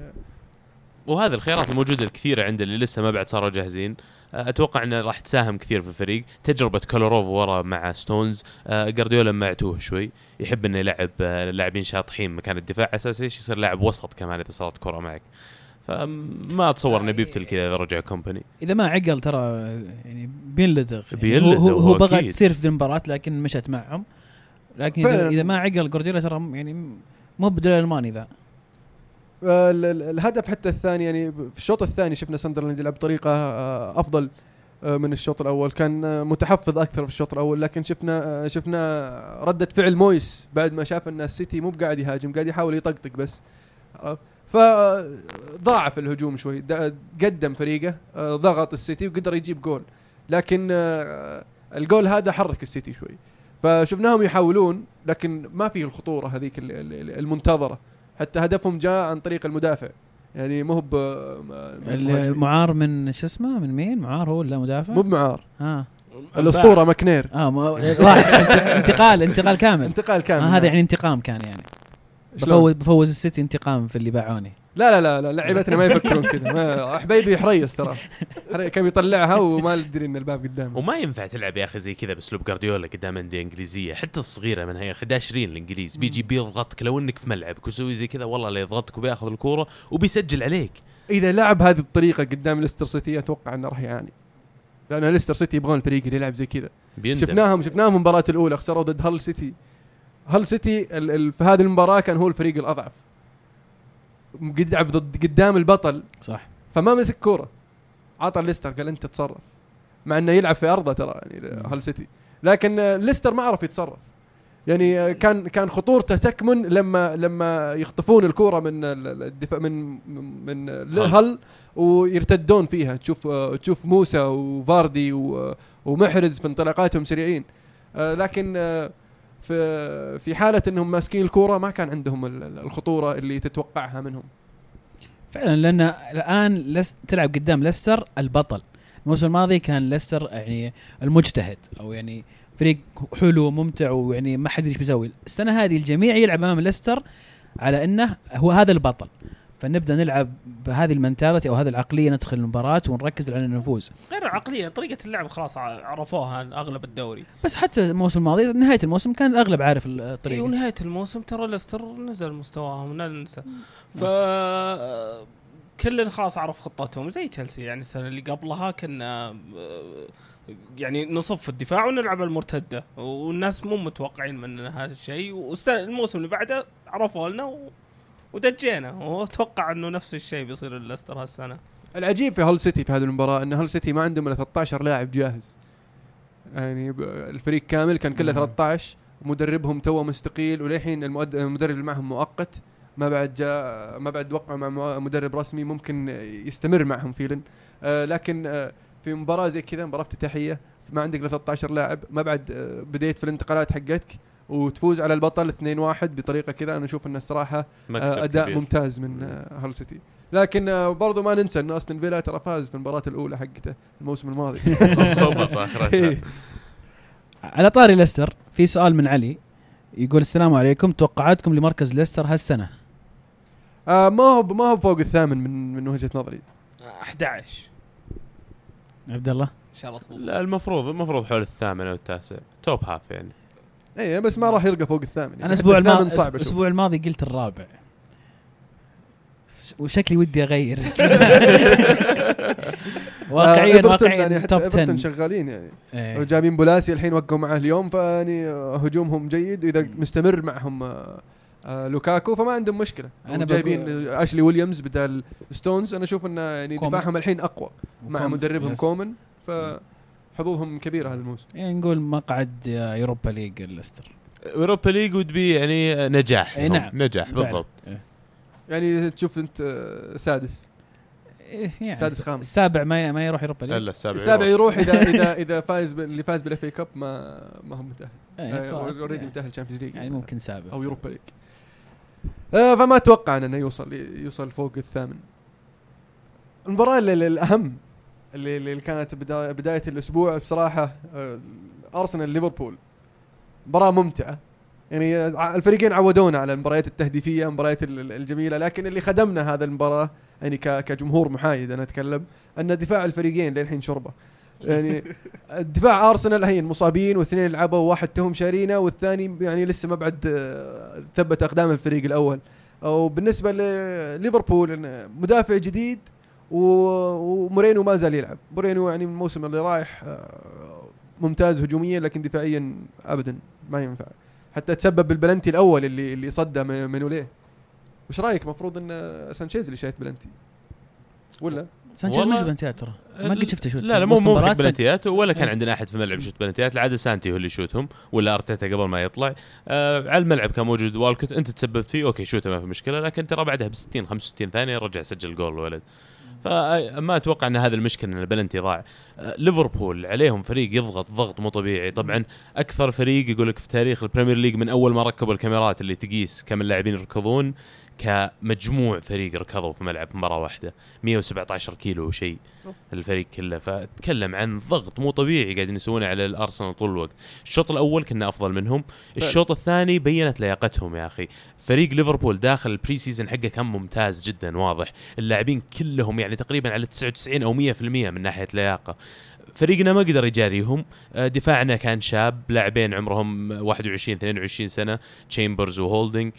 وهذه الخيارات الموجودة الكثيرة عند اللي لسه ما بعد صاروا جاهزين. آه، أتوقع إنه راح تساهم كثير في الفريق. تجربة كولوروف ورا مع ستونز آه، جارديولا معتوه شوي. يحب إنه يلعب آه، لاعبين شاطحين مكان الدفاع. اساسي يصير لاعب وسط كمان إذا صارت كرة معك. فما أتصور إنه بيبتل كذا إذا رجع كومباني. إذا ما عقل ترى يعني بينلدغ يعني بينلدغ هو, هو, بغى. تصير في المباراة لكن مشت معهم. لكن إذا, ما عقل جوارديولا ترى يعني مو بدل ألماني ذا. الهدف حتى الثاني يعني في الشوط الثاني شفنا ساندرلاند يلعب بطريقة آه، أفضل آه، من الشوط الأول. كان آه، متحفظ أكثر في الشوط الأول لكن شفنا شفنا ردة فعل مويس بعد ما شاف إن السيتي مو بقاعد يهاجم قاعد يحاول يطقطق بس. فضاعف الهجوم شوي قدم فريقه ضغط السيتي وقدر يجيب جول. لكن الجول هذا حرك السيتي شوي. فشفناهم يحاولون لكن ما فيه الخطورة هذيك ال- ال- المنتظرة. حتى هدفهم جاء عن طريق المدافع. يعني مو ب المعار من شو اسمه؟ من مين؟ معار هو ولا مدافع؟ مو بمعار. آه. الأسطورة ماكنير. آه راح. انت- انتقال انتقال كامل. انتقال كامل. آه هذا يعني انتقام كان يعني؟ بفوز بفوز السيتي انتقام في اللي باعوني. لا لا لا لا لعيبتنا ما يفكرون كذا. ما- حبيبي حريص ترى. كان يطلعها وما ندري إن الباب قدامه. وما ينفع تلعب يا أخي زي كذا بأسلوب جارديولا قدام أندية إنجليزية حتى الصغيرة من هي 11 الإنجليز. بيجي بيضغطك لو إنك في ملعبك ويسوي زي كذا والله لا يضغطك وبياخذ الكورة وبيسجل عليك. إذا لعب هذه الطريقة قدام ليستر سيتي أتوقع إنه راح يعاني. لأن ليستر سيتي يبغون الفريق اللي يلعب زي كذا. شفناهم شفناهم المباراة الأولى خسروا ضد هل سيتي. هل سيتي في هذه المباراة كان هو الفريق الأضعف. يلعب ضد قدام البطل. صح. فما مسك كورة. عطى ليستر قال أنت تصرف مع إنه يلعب في أرضه ترى يعني هل سيتي. لكن ليستر ما عرف يتصرف. يعني كان كان خطورته تكمن لما لما يخطفون الكورة من ال- ال- الدفاع من من هل. هل ويرتدون فيها. تشوف تشوف موسى وفاردي ومحرز في انطلاقاتهم سريعين. لكن في في حالة إنهم ماسكين الكورة ما كان عندهم ال- ال- الخطورة اللي تتوقعها منهم. فعلا لأن الآن لست تلعب قدام ليستر البطل. الموسم الماضي كان ليستر يعني المجتهد أو يعني فريق حلو وممتع ويعني ما حد إيش بيسوي. السنة هذه الجميع يلعب أمام ليستر على إنه هو هذا البطل. فنبدأ نلعب بهذه المنتاليتي أو هذه العقلية ندخل المباراة ونركز على نفوز غير العقلية طريقة اللعب خلاص ع- عرفوها أغلب الدوري. بس حتى الموسم الماضي نهاية الموسم كان الأغلب عارف اي الطريقة ونهايه الموسم ترى ليستر نزل مستواهم لا ننسى. ف كل خلاص عرف خطتهم زي تشيلسي يعني السنة اللي قبلها كنا يعني نصف في الدفاع ونلعب المرتدة والناس مو متوقعين من هذا الشيء. والموسم اللي بعده عرفوا لنا و... ودجينا. وأتوقع إنه نفس الشيء بيصير لليستر هالسنة. العجيب في هول سيتي في هذه المباراة إن هول سيتي ما عندهم إلا 13 لاعب جاهز. يعني الفريق كامل كان كله مم. 13 مدربهم توه مستقيل وللحين المدرب اللي معهم مؤقت. ما بعد جاء ما بعد وقع مع مدرب رسمي ممكن يستمر معهم فيلن. آه لكن آه في مباراة زي كذا مباراة افتتاحية ما عندك إلا 13 لاعب. ما بعد آه بديت في الانتقالات حقتك. وتفوز على البطل 2-1 بطريقة كذا أنا أشوف ان الصراحة مكسب آه، أداء كبير. ممتاز من آه، هال سيتي. لكن آه، برضو ما ننسى إن أستون فيلا ترى فاز في المباراة الأولى حقته الموسم الماضي. آخرتها. على طاري ليستر في سؤال من علي يقول السلام عليكم توقعاتكم لمركز ليستر هالسنة؟ آه ما هو ما هو فوق الثامن من من وجهة نظري. 11 عبد الله؟ إن شاء الله لا المفروض المفروض حول الثامن أو التاسع. top half يعني. اي بس ما راح يرقى فوق الثامن. يعني أنا الأسبوع الماضي صعب الأسبوع الماضي قلت الرابع. وشكلي ودي أغير. واقعيا آه، واقعيا يعني حتى top إيفرتون 10 شغالين يعني. إيه. جايبين بولاسي الحين وقعوا معاه اليوم فيعني هجومهم جيد. اذا مستمر معهم آه آه لوكاكو فما عندهم مشكلة. أنا جايبين أشلي ويليامز بدال ستونز. أنا أشوف انه يعني. دفاعهم الحين أقوى مع. مدربهم. كومان. فحظوظهم كبيرة هذا الموسم يعني نقول مقعد Europa League ليستر Europa League would be يعني نجاح إيه، لهم. نعم. نجاح. بالضبط إيه. يعني تشوف أنت آه، سادس إيه، يعني سادس خامس. السابع ما ما يروح Europa League الا السابع السابع يروح. يروح اذا اذا إذا فايز ب- اللي فاز بال FA Cup ما ما هو متأهل إيه، طبعاً. already متأهل Champions League يعني ممكن سابع أو Europa League آه فما أتوقع إنه يوصل يوصل فوق الثامن المباراة اللي اللي اللي, كانت بدايه, بداية الأسبوع بصراحة آه أرسنال ليفربول. مباراة ممتعة. يعني آه، الفريقين عودونا على المباريات التهديفية المباريات ال- ال- الجميلة لكن اللي خدمنا هذا المباراة يعني كجمهور محايد أنا أتكلم أن دفاع الفريقين للحين شربه يعني دفاع أرسنال الحين مصابين واثنين لعبوا وواحد تهم شارينا والثاني يعني لسه ما بعد آه، ثبت أقدام الفريق الأول. أو بالنسبة لليفربول مدافع جديد ومورينو ما زال يلعب. مورينو يعني من الموسم اللي رايح آه، ممتاز هجوميا لكن دفاعيا ابدا ما ينفع. حتى تسبب بالبلنتي الأول اللي اللي صده م- مينوليه. وش رأيك؟ المفروض إن سانشيز اللي شايت بلنتي. ولا؟ سانشيز ما جاب بلنتيات ترى. ما قد شفته شوت لا لا مو مو بلنتيات. ولا كان إيه. عندنا أحد في الملعب يشوت بلنتيات. العاده سانتي هو اللي يشوتهم ولا أرتيتا قبل ما يطلع. آه على الملعب كان موجود والكوت. أنت تسببت فيه okay شوته ما في مشكلة لكن ترى بعدها ب 60 65 ثانية رجع سجل جول الولد فما أتوقع أن هذا المشكلة إن البلنتي ضاع ليفربول عليهم فريق يضغط ضغط مو طبيعي. طبعا أكثر فريق يقول لك في تاريخ ال Premier League من أول ما ركبوا الكاميرات اللي تقيس كم اللاعبين يركضون كمجموع فريق ركضوا في ملعب مباراة واحدة. 117 كيلو وشيء الفريق كله. فتكلم عن ضغط مو طبيعي قاعدين يسوونه على الأرسنال طول الوقت. الشوط الأول كنا أفضل منهم. الشوط الثاني بينت لياقتهم يا أخي. فريق ليفربول داخل ال pre-season حقه كان ممتاز جدا واضح. اللاعبين كلهم يعني تقريبا على 99 أو 100% من ناحية لياقة. فريقنا ما قدر يجاريهم. آه، دفاعنا كان شاب لاعبين عمرهم 21 22 سنة تشامبرز وهولدنج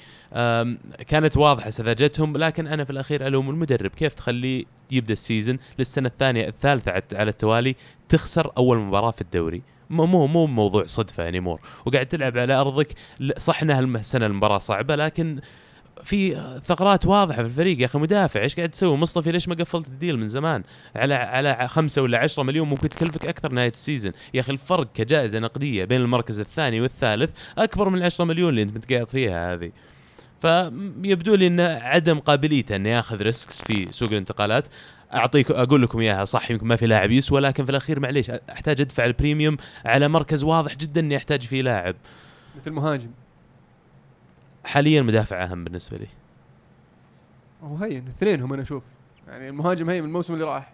كانت واضحة سذاجتهم لكن أنا في الأخير ألوم المدرب. كيف تخليه يبدأ ال season للسنة الثانية الثالثة على- التوالي تخسر أول مباراة في الدوري؟ مو مو مو موضوع صدفة يعني مور وقاعد تلعب على أرضك صح إنها السنة المباراة صعبة لكن في ثغرات واضحة في الفريق. يا أخي مدافع إيش قاعد تسوي؟ مصطفي ليش ما قفلت ال deal من زمان؟ على على خمسة ولا عشرة مليون ممكن تكلفك أكثر نهاية ال season. يا أخي الفرق كجائزة نقدية بين المركز الثاني والثالث أكبر من العشرة مليون اللي أنت متقاعد فيها هذه. فيبدو لي إن عدم قابليته انه ياخذ risks في سوق الانتقالات. أعطيك أقول لكم إياها صح يمكن ما في لاعب يسوى لكن في الأخير معليش أحتاج أدفع ال premium على مركز واضح جدا اني احتاج فيه لاعب. مثل مهاجم. حاليا مدافع أهم بالنسبة لي. هو هين اثنين هم أنا أشوف. يعني المهاجم هين من الموسم اللي راح.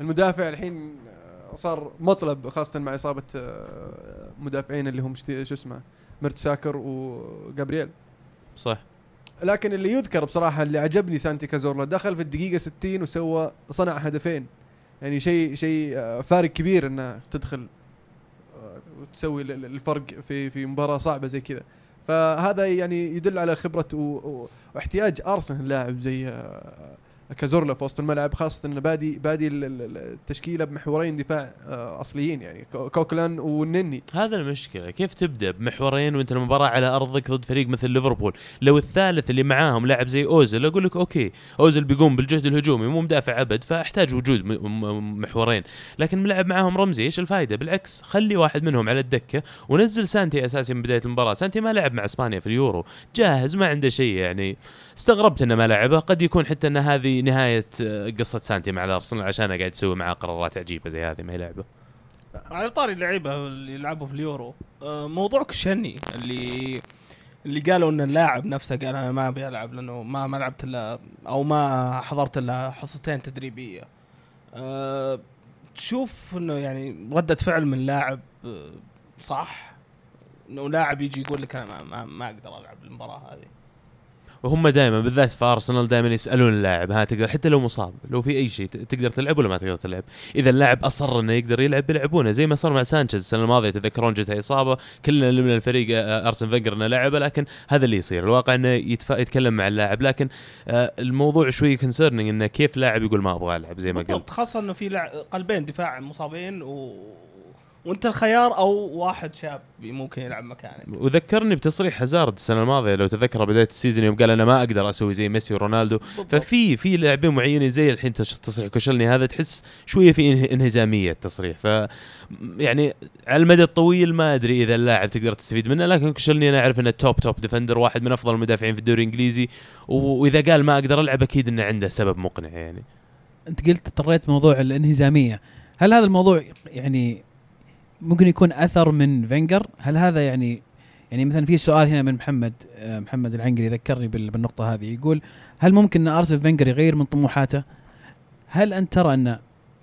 المدافع الحين آه، صار مطلب خاصة مع إصابة آه، مدافعين اللي هم شو اسمه مرتساكر وجابرييل صح. لكن اللي يذكر بصراحة اللي عجبني سانتي كازورلا دخل في الدقيقة 60 وسوى صنع هدفين. يعني شيء شيء آه، فارق كبير إنه تدخل وتسوي ال- ال- الفرق في في مباراة صعبة زي كذا. فهذا يعني يدل على خبرة واحتياج أرسنال لاعب زي آه، كازورلا في وسط الملعب خاصة انه بادي بادي ال- ال- التشكيلة بمحورين دفاع آه، أصليين يعني. كو- كوكلان والنني هذا المشكلة. كيف تبدأ بمحورين وأنت المباراه على أرضك ضد فريق مثل ليفربول؟ لو الثالث اللي معاهم لاعب زي اوزل أقول لك okay اوزل بيقوم بالجهد الهجومي مو مدافع أبد فأحتاج وجود محورين. لكن تلعب معاهم رمزي إيش الفائده بالعكس خلي واحد منهم على الدكة ونزل سانتي أساسي من بداية المباراة. سانتي ما لعب مع إسبانيا في اليورو. جاهز ما عنده شيء يعني. استغربت إنه ما لعبه. قد يكون حتى إن هذه نهاية آه، قصة سانتي مع الأرسنال عشان قاعد يسوي معاه قرارات عجيبة زي هذه ما هي لعبة. على طاري اللعيبة اللي يلعبوا في اليورو. آه، موضوع كشني اللي اللي قالوا إن اللاعب نفسه قال أنا ما أبي ألعب لأنه ما ما لعبت إلا أو ما حضرت إلا حصتين تدريبية. أه تشوف إنه يعني ردة فعل من لاعب آه، صح؟ إنه لاعب يجي يقول لك أنا ما, ما, ما أقدر ألعب المباراة هذه. وهم دائما بالذات في ارسنال دائما يسألون اللاعب ها تقدر حتى لو مصاب لو في أي شيء تقدر تلعب ولا ما تقدر تلعب. إذا اللاعب أصر إنه يقدر يلعب بيلعبونه زي ما صار مع سانشيز السنة الماضية تذكرون جته إصابة كلنا من الفريق آه، أرسن فينجر إنه لعبه لكن هذا اللي يصير. الواقع إنه يتف... يتكلم مع اللاعب لكن آه، الموضوع شوي concerning إنه كيف لاعب يقول ما أبغى ألعب زي ما قلت. خاصة إنه في لع... قلبين دفاع مصابين و... وانت الخيار أو واحد شاب ممكن يلعب مكانك. وذكرني بتصريح هازارد السنة الماضية لو تذكر بداية ال season يوم قال أنا ما أقدر أسوي زي ميسي ورونالدو. بالضبط. ففي في لاعبين معينين زي الحين تصريح كوشلني هذا تحس شوية في انه- انهزامية التصريح. ف يعني على المدى الطويل ما أدري إذا اللاعب تقدر تستفيد منه لكن كوشلني أنا أعرف إنه top top defender واحد من أفضل المدافعين في الدوري الإنجليزي. وإذا قال ما أقدر ألعب أكيد إنه عنده سبب مقنع يعني. أنت قلت طريت موضوع الانهزامية. هل هذا الموضوع يعني ممكن يكون أثر من فينجر؟ هل هذا يعني يعني مثلا في سؤال هنا من محمد آه، محمد العنقري ذكرني بال- بالنقطة هذه يقول هل ممكن أن أرسن فينجر يغير من طموحاته؟ هل أنت ترى أن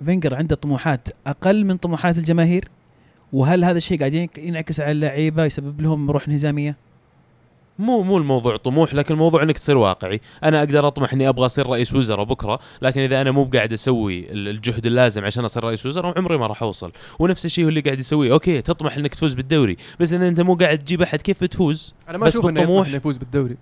فينجر عنده طموحات أقل من طموحات الجماهير؟ وهل هذا الشيء قاعد ينعكس على اللعيبة يسبب لهم روح انهزاميه مو مو الموضوع طموح لكن الموضوع إنك تصير واقعي. أنا أقدر أطمح إني أبغى أصير رئيس وزراء بكرة لكن إذا أنا مو قاعد أسوي ال- الجهد اللازم عشان أصير رئيس وزراء عمري ما راح أوصل. ونفس الشيء هو اللي قاعد يسويه. أوكي تطمح إنك تفوز بالدوري بس إذا أنت مو قاعد تجيب أحد كيف بتفوز؟ أنا ما بس أشوف إنه يطمح بالطموح- إنه يفوز بالدوري.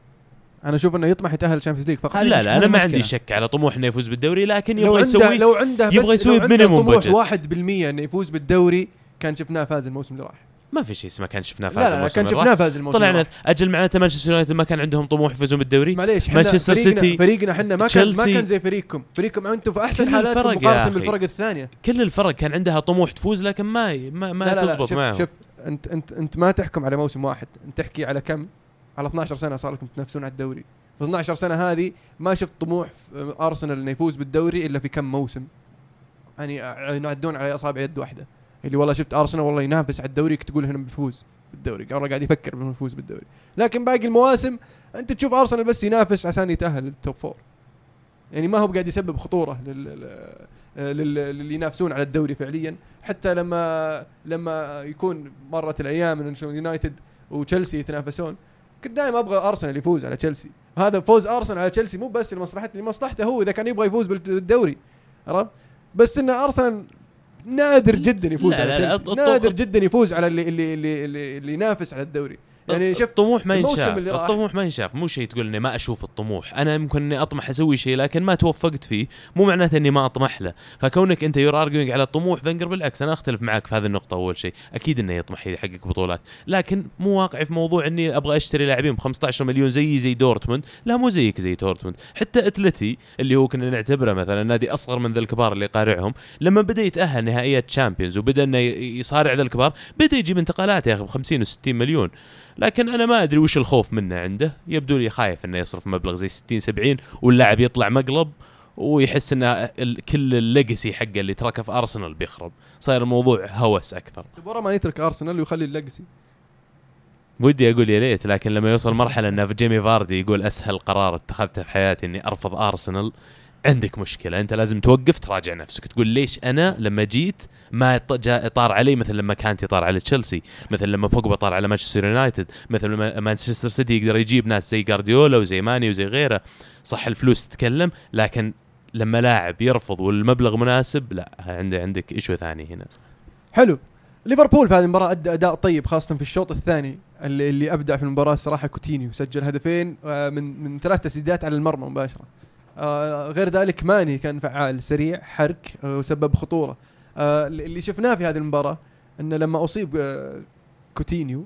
أنا أشوف إنه يطمح يتأهل ال Champions League فقط. لا لا أنا ما عندي. شك على طموح إنه يفوز بالدوري لكن يبغى يسوي لو عنده بس يبغى يسوي لو عنده ب minimum budget. 1% إنه يفوز بالدوري كان شفناه فاز الموسم اللي راح. ما في شيء اسمه كان شفناه فاز لا, لا الموسم كان. شفناه فاز الموسم طلعنا. أجل معناته مانشستر يونايتد ما كان عندهم طموح يفوزون بالدوري معليش مانشستر فريقنا سيتي، فريقنا إحنا ما كان ما. كان زي فريقكم فريقكم أنتم في أحسن حالاتكم يا مقارنه. بالفرق الثانية كل الفرق كان عندها طموح تفوز لكن ما ما, ما لا تزبط معهم شوف انت انت أنت ما تحكم على موسم واحد أنت تحكم على كم على 12 سنة صار لكم تنافسون على الدوري في 12 سنة هذه ما شفت طموح أرسنال إنه يفوز بالدوري إلا في كم موسم يعني ينعدون على إصابع يد واحدة اللي والله شفت أرسنال والله ينافس على الدوري تقول هنا بيفوز بالدوري. والله قاعد يفكر انه بالدوري. لكن باقي المواسم أنت تشوف أرسنال بس ينافس عشان يتأهل لل top four يعني ما هو قاعد يسبب خطورة لل لل- للي ينافسون على الدوري فعليا. حتى لما لما يكون مرت الأيام إن يونايتد وتشيلسي يتنافسون كنت دائما أبغى أرسنال يفوز على تشيلسي. هذا فوز أرسنال على تشيلسي مو بس لمصلحته لمصلحته هو إذا كان يبغى يفوز بالدوري. عرفت؟ بس إن أرسنال نادر جدا يفوز لا، على لا، لا، تشيلسي. نادر جدا يفوز على اللي اللي, اللي, اللي ينافس على الدوري. يعني شوف الطموح ما ينشاف. الطموح ما ينشاف. مو شيء تقول إني ما أشوف الطموح. أنا ممكن إني أطمح أسوي شيء لكن ما توفقت فيه. مو معناته إني ما أطمح له. فكونك أنت you're arguing على الطموح فينجر بالعكس أنا أختلف معك في هذه النقطة أول شيء أكيد إنه يطمح يحقق بطولات. لكن مو واقعي في موضوع إني أبغى أشتري لاعبين ب 15 مليون زي زي دورتموند. لا مو زيك زي دورتموند. حتى أتلتي اللي هو كنا نعتبره مثلا نادي أصغر من ذا الكبار اللي قارعهم لما بدأ يتأهل نهائيات Champions وبدأ إنه يصارع ذا الكبار بدأ يجيب انتقالات يا أخي ب 50 و60 مليون. لكن أنا ما أدري وش الخوف منه عنده. يبدو لي خايف إنه يصرف مبلغ زي 60 70 واللاعب يطلع مقلب ويحس إن كل ال legacy حقه اللي تركه في أرسنال بيخرب. صاير الموضوع هوس أكثر. ورا ما يترك أرسنال ويخلي ال legacy. ودي أقول يا ليت لكن لما يوصل مرحلة إن جيمي فاردي يقول أسهل قرار اتخذته في حياتي إني أرفض أرسنال عندك مشكلة أنت لازم توقف تراجع نفسك تقول ليش أنا لما جيت ما جاء طار علي مثل لما كانتي طار على تشيلسي مثل لما بوجبا طار على مانشستر يونايتد مثل لما مانشستر سيتي يقدر يجيب ناس زي جارديولا وزي ماني وزي غيره. صح الفلوس تتكلم لكن لما لاعب يرفض والمبلغ مناسب لا عندي عندك issue ثاني هنا. حلو. ليفربول في هذه المباراة أدى أداء طيب خاصة في الشوط الثاني اللي, اللي أبدع في المباراة الصراحة كوتينيو سجل هدفين آه، من من ثلاث تسديدات على المرمى مباشرة. آه، غير ذلك ماني كان فعال سريع حرك آه، وسبب خطورة. آه، اللي شفناه في هذه المباراة أنه لما أصيب آه، كوتينيو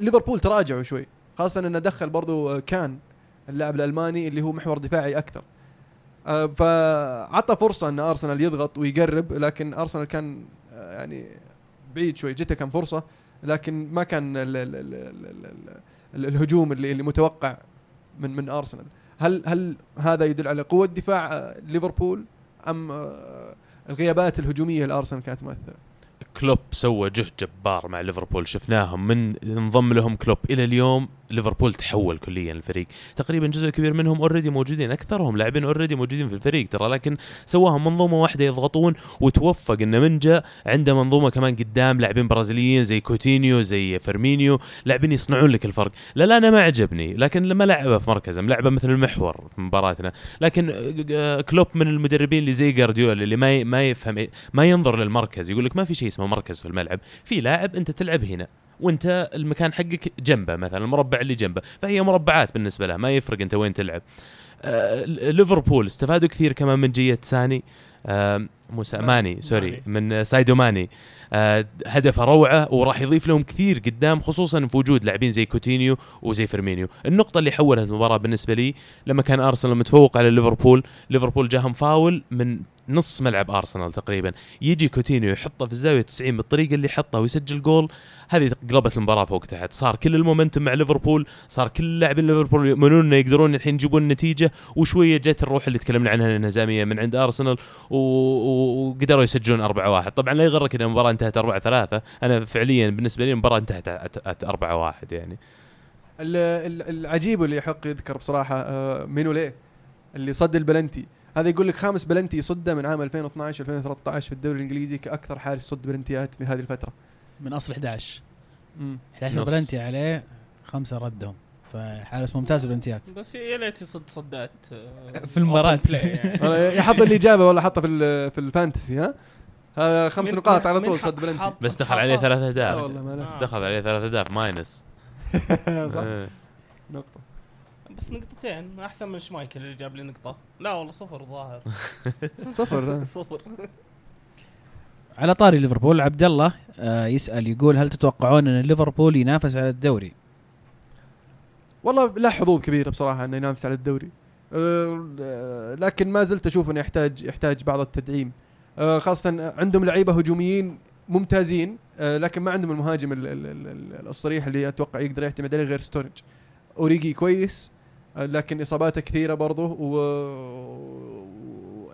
ليفربول تراجعوا شوي. خاصة أنه دخل برضو آه، كان اللاعب الألماني اللي هو محور دفاعي أكثر. آه، فعطى فرصة أن أرسنال يضغط ويقرب لكن أرسنال كان آه، يعني بعيد شوي. جته كان فرصة لكن ما كان ال ال ال ال ال ال الهجوم اللي, اللي متوقع من من أرسنال. هل هل هذا يدل على قوة دفاع آه، ليفربول أم آه، الغيابات الهجومية لارسنال كانت مؤثرة؟ كلوب سوى جهد جبار مع ليفربول. شفناهم من انضم لهم كلوب إلى اليوم. ليفربول تحول كليا الفريق. تقريبا جزء كبير منهم already موجودين أكثرهم لاعبين already موجودين في الفريق ترى لكن سواهم منظومة واحدة يضغطون وتوفق إن من جاء عنده منظومة كمان قدام لاعبين برازيليين زي كوتينيو زي فيرمينيو لاعبين يصنعون لك الفرق. لا لا أنا ما عجبني لكن لما لعبه في مركزه لعبه مثل المحور في مباراتنا. لكن آه، كلوب من المدربين اللي زي جارديولا اللي ما ما يفهم ما ينظر للمركز يقول لك ما في شيء اسمه مركز في الملعب في لاعب أنت تلعب هنا. وانت المكان حقك جنبه مثلا المربع اللي جنبه. فهي مربعات بالنسبة له ما يفرق انت وين تلعب. آه ليفربول استفادوا كثير كمان من جية ساني. آه موسى ماني sorry. من آه، ساديو ماني. آه هدفه روعة وراح يضيف لهم كثير قدام خصوصا في وجود لاعبين زي كوتينيو وزي فيرمينيو. النقطة اللي حولت المباراة بالنسبة لي لما كان أرسنال متفوق على ليفربول ليفربول جاهم فاول من نص ملعب أرسنال تقريبا. يجي كوتينيو يحطه في الزاوية 90 بالطريقة اللي حطها ويسجل جول. هذه قلبت المباراة فوق تحت. صار كل المومنتم مع ليفربول صار كل لاعبين ليفربول يؤمنون إنه يقدرون الحين يجيبون النتيجه وشوية جت الروح اللي تكلمنا عنها الانهزاميه من عند أرسنال و... و... وقدروا يسجلون 4 1 طبعا لا يغرك إن المباراة انتهت 4 3 أنا فعليا بالنسبة لي المباراة انتهت 4 1 يعني. ال- ال- العجيب اللي يحق يذكر بصراحة آه، مينوليه اللي صد البلنتي. هذا يقول لك خامس بلنتي صده من عام 2012 2013 في الدوري الإنجليزي كأكثر حارس صد بلنتيات في هذه الفترة. من أصل 11 11 نص. بلنتي عليه خمسة ردهم. فحارس ممتاز بالامتياز بس يا ليت يصد صدات آه، في play يعني. يحط الإجابة ولا حطها في ال- في ال fantasy ها؟ هذا خمس نقاط على طول حط- صد بلنتي. حط- بس دخل عليه. ثلاث لا أهداف. والله ما آه. دخل عليه ثلاث أهداف ماينس. صح. إيه. نقطة. بس نقطتين أحسن من شمايكل اللي جاب لي نقطة. لا والله صفر ظاهر. صفر. صفر. على طاري ليفربول عبد الله آه يسأل يقول هل تتوقعون أن ليفربول ينافس على الدوري؟ والله له حظوظ كبيرة بصراحة إنه ينافس على الدوري. أه، لكن ما زلت أشوف إنه يحتاج يحتاج بعض التدعيم. أه، خاصة عندهم لعيبة هجوميين ممتازين أه، لكن ما عندهم المهاجم ال- ال- ال- ال- الصريح اللي أتوقع يقدر يعتمد عليه غير ستورج أوريجي كويس لكن اصاباته كثيرة برضه و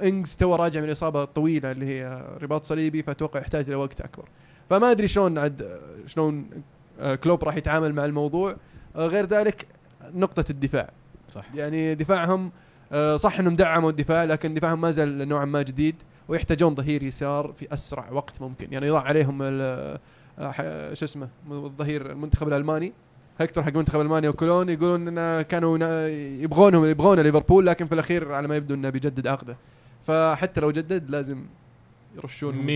وإنجز تو راجع من الاصابه الطويله اللي هي رباط صليبي فأتوقع يحتاج له وقت أكبر. فما أدري شلون عد شلون أه، كلوب راح يتعامل مع الموضوع. أه، غير ذلك نقطة الدفاع. صح يعني دفاعهم آه، صح إنهم دعموا الدفاع لكن دفاعهم ما زال نوعا ما جديد ويحتاجون ظهير يسار في أسرع وقت ممكن. يعني يضاع عليهم آه، شو اسمه الظهير المنتخب الألماني. هكتور حق المنتخب الالماني وكولون يقولون إن كانوا يبغونهم يبغون ليفربول لكن في الأخير على ما يبدو إنه بيجدد عقده. فحتى لو جدد لازم يرشون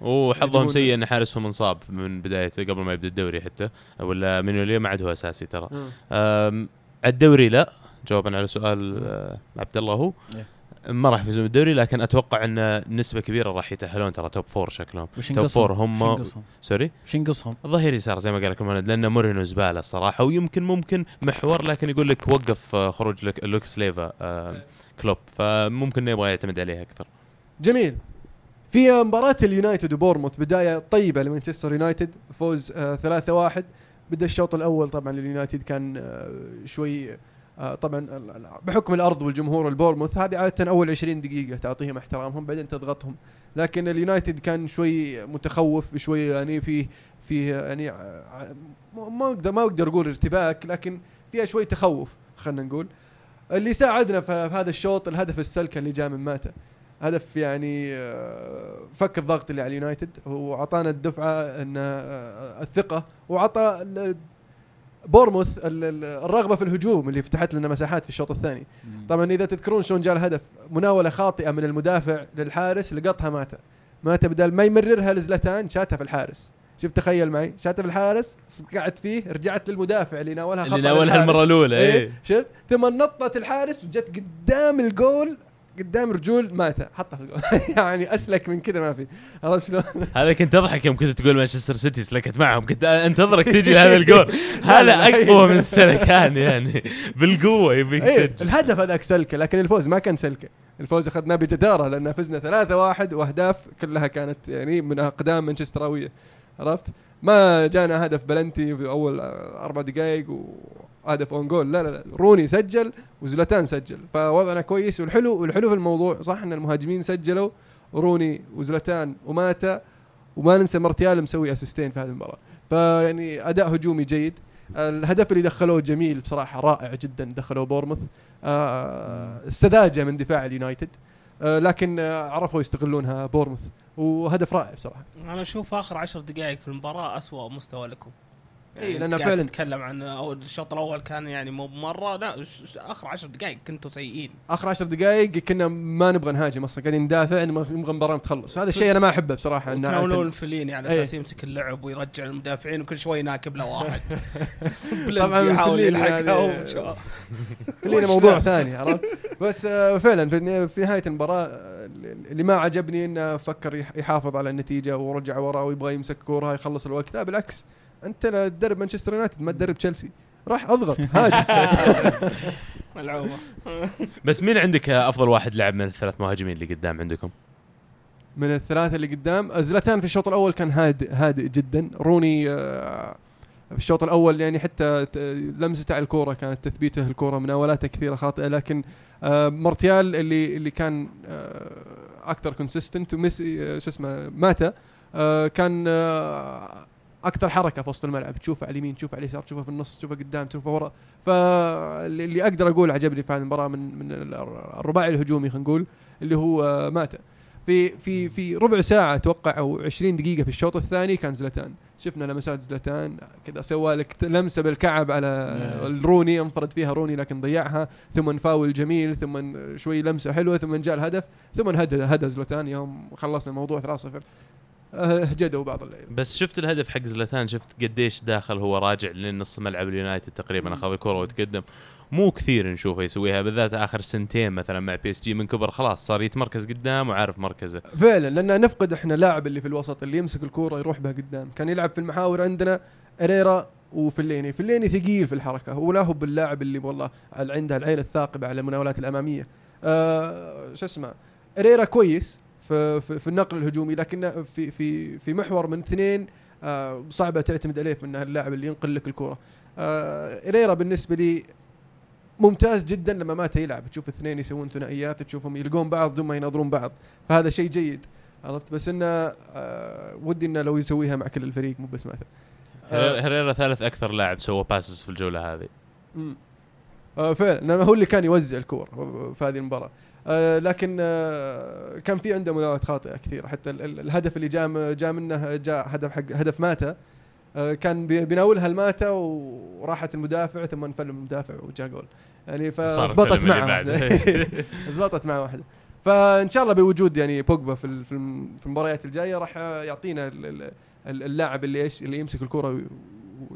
100% وحظهم سيء إن حارسهم انصاب من بدايته قبل ما يبدأ الدوري حتى. ولا مينولي ما عاد هو أساسي ترى. آه. الدوري لا. جوابا على سؤال آه، عبد الله هو. إيه. ما راح يفوزون بالدوري لكن أتوقع أن نسبة كبيرة راح يتأهلون ترى top four شكلهم top؟ four هم-؟ sorry وش ينقصهم؟ ظهير يسار زي ما قال لكم لأن مورينو زباله الصراحة ويمكن ممكن محور لكن يقول لك وقف آه، خروج لوك, لوكاس ليفا آه، كلوب فممكن يبغى يعتمد عليه أكثر جميل في مباراة اليونايتد وبورموث بداية طيبة لمانشستر يونايتد فوز آه 3-1 بدأ الشوط الأول طبعا لليونايتد كان آه شوي آه طبعا ال- ال- بحكم الأرض والجمهور البورموث هذه عادة أول 20 دقيقة تعطيهم احترامهم بعدين تضغطهم. لكن اليونايتد كان شوي متخوف شوي يعني في في يعني آه، ما أقدر ما أقدر أقول ارتباك لكن فيها شوي تخوف خلينا نقول. اللي ساعدنا في هذا الشوط الهدف السلكة اللي جاء من ماتا هدف يعني آه، فك الضغط اللي على اليونايتد وعطانا الدفعة إن آه، الثقة وعطى ال- بورموث ال- ال- الرغبة في الهجوم اللي فتحت لنا مساحات في الشوط الثاني. طبعا إذا تذكرون شلون جاء الهدف مناولة خاطئة من المدافع للحارس لقطها ماتا. ماتا بدل ما يمررها لزلتان شاتها في الحارس. شوف تخيل معي شاتها في الحارس قعدت فيه رجعت للمدافع اللي ناولها خطأ اللي ناولها. المرة الأولى إيه؟ إيه. شفت ثم نطت الحارس وجت قدام الجول قدام رجول ماتا حطها في الجول يعني أسلك من كذا ما في. عرفت شلون؟ هذا كنت أضحك يوم كنت تقول مانشستر سيتي سلكت معهم. كنت أنتظرك تجي لهذا الجول. هذا أقوى من السلكان يعني. بالقوة يبيك تسجل الهدف هذاك سلكة لكن الفوز ما كان سلكة. الفوز أخذناه بجدارة لأن فزنا 3-1 وأهداف كلها كانت يعني من أقدام مانشستراوية. عرفت؟ ما جانا هدف بلنتي في أول أربع دقائق وهدف own goal لا لا لا. روني سجل وزلتان سجل. فوضعنا كويس والحلو والحلو في الموضوع. صح إن المهاجمين سجلوا روني وزلتان وماتا وما ننسى مرتيال مسوي assist ين في هذه المباراة. فيعني أداء هجومي جيد. الهدف اللي دخلوه جميل بصراحة رائع جدا دخلوه بورموث. آه السذاجه من دفاع اليونايتد. آه لكن آه عرفوا يستغلونها بورموث. وهدف رائع بصراحة. أنا أشوف آخر عشر دقائق في المباراة أسوأ مستوى لكم. يعني أنت قاعد فعلاً- تتكلم عن الشوط الأول كان يعني مو مرة لا آخر عشر دقائق كنتوا سيئين. آخر عشر دقائق كنا ما نبغى نهاجم أصلا قاعدين ندافع نبغى المباراه تخلص هذا الشيء أنا ما أحبه بصراحة إن تناولون عادة- فليني على إيه. أساس يمسك اللعب ويرجع المدافعين وكل شوي ناكب له واحد. طبعاً خلينا وش موضوع؟ ثاني عرفت؟ بس آه، فعلا في نهاية المباراة آه، اللي ما عجبني إنه فكر يح- يحافظ على النتيجة ورجع وراه ويبغى يمسك كورها يخلص الوقت. لا بالعكس. انت لا تدرب مانشستر يونايتد ما تدرب تشيلسي. راح اضغط هاجم. ملعوبة. بس مين عندك أفضل واحد لعب من الثلاث مهاجمين اللي قدام عندكم؟ من الثلاثة اللي قدام زلاتان في الشوط الأول كان هادئ هادئ جدا. روني آه، في الشوط الأول يعني حتى ت- لمسته على الكورة كانت تثبيته الكورة مناولاته كثيرة خاطئة. لكن آه، مارتيال اللي اللي كان آه، أكثر consistent وميسي شو اسمه ماتا كان أكثر حركة في وسط الملعب تشوفه على اليمين تشوفه على اليسار تشوفه في النص تشوفه قدام تشوفه ورا. فاللي أقدر أقول عجبني في هذه المباراة من من الرباعي الهجومي خلينا نقول اللي هو ماتا في في في ربع ساعة أتوقع أو 20 دقيقة في الشوط الثاني كان زلتان شفنا لمسات زلتان كذا سوى لك لمسة بالكعب على نعم. الروني انفرد فيها روني لكن ضيعها. ثم فاول جميل ثم شوي لمسة حلوة ثم جاء الهدف ثم هدى هدى زلتان يوم خلصنا الموضوع 3-0 أه، هجدوا بعض اللعيبه بس شفت الهدف حق زلتان شفت قديش داخل هو راجع لنص ملعب اليونايتد تقريبا. أخذ الكرة وتقدم مو كثير نشوفه يسويها بالذات آخر سنتين مثلا مع بي اس جي من كبر خلاص صار يتمركز قدام وعارف مركزه. فعلا لأن نفقد إحنا لاعب اللي في الوسط اللي يمسك الكورة يروح بها قدام. كان يلعب في المحاور عندنا هيريرا وفيلايني. فيلايني ثقيل في الحركة ولا هو باللاعب اللي والله عنده العين الثاقبة على المناولات الأمامية. آه شو اسمه أريرا كويس في, في, في النقل الهجومي لكن في في في محور من اثنين آه صعبة تعتمد عليه إنه اللاعب اللي ينقل لك الكورة. آه إريرا بالنسبة لي ممتاز جدا لما مات يلعب. تشوف اثنين يسوون ثنائيات تشوفهم يلقون بعض بدون ما يناظرون بعض. فهذا شيء جيد عرفت؟ بس إنه آه ودي إنه لو يسويها مع كل الفريق مو بس مثلا آه. هريرا ثالث أكثر لاعب سوى باسز في الجولة هذه. مم. آه فعلا هو اللي كان يوزع الكور في هذه المباراة. لكن آه كان في عنده مناولات خاطئة كثيرة. حتى ال- ال- الهدف اللي جاء جاء منه جاء هدف حق هدف ماتا آه كان بي- بيناولها الماتا وراحت المدافع ثم انفل المدافع وجاء جول. يعني فزبطت معه. زبطت معه واحدة. فإن شاء الله بوجود يعني بوجبا في في الم- في المباريات الجاية راح يعطينا ال- ال- ال- اللاعب اللي إيش اللي يمسك الكرة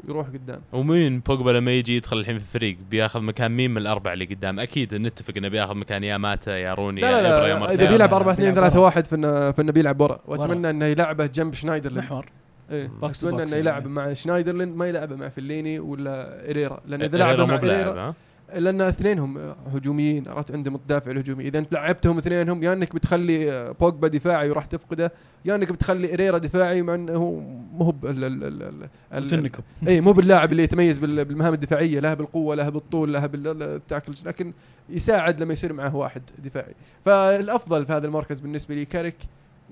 ويروح قدام ومين بوجبا لما يجي يدخل الحين في الفريق بياخذ مكان مين من الأربعة اللي قدام أكيد نتفق إنه بياخذ مكان يا ماتا يا روني لا يا لا, إبرا يا لا مرتين. إذا بيلعب لا، 4 2 بيلعب 3 ورا. 1 فإنه فإنه بيلعب ورا واتمنى. إنه يلعبه جنب شنايدرلين محور. باكس تو أتمنى باكس إنه يلعب يعني. مع شنايدرلين ما يلعبه مع فليني ولا إريرا لأن إذا إيريرا لعبه مع إريرا؟ لأن اثنينهم هجوميين عرفت؟ عندهم الدافع الهجومي. إذا أنت لعبتهم اثنينهم يا إنك بتخلي آه، بوجبا دفاعي وراح تفقده يا إنك بتخلي هيريرا دفاعي مع إنه مو هو اي مو باللاعب اللي يتميز بال- بالمهام الدفاعية لا بالقوة لا بالطول لا بال tackles لكن يساعد لما يصير معه واحد دفاعي. فالأفضل في هذا المركز بالنسبة لي كاريك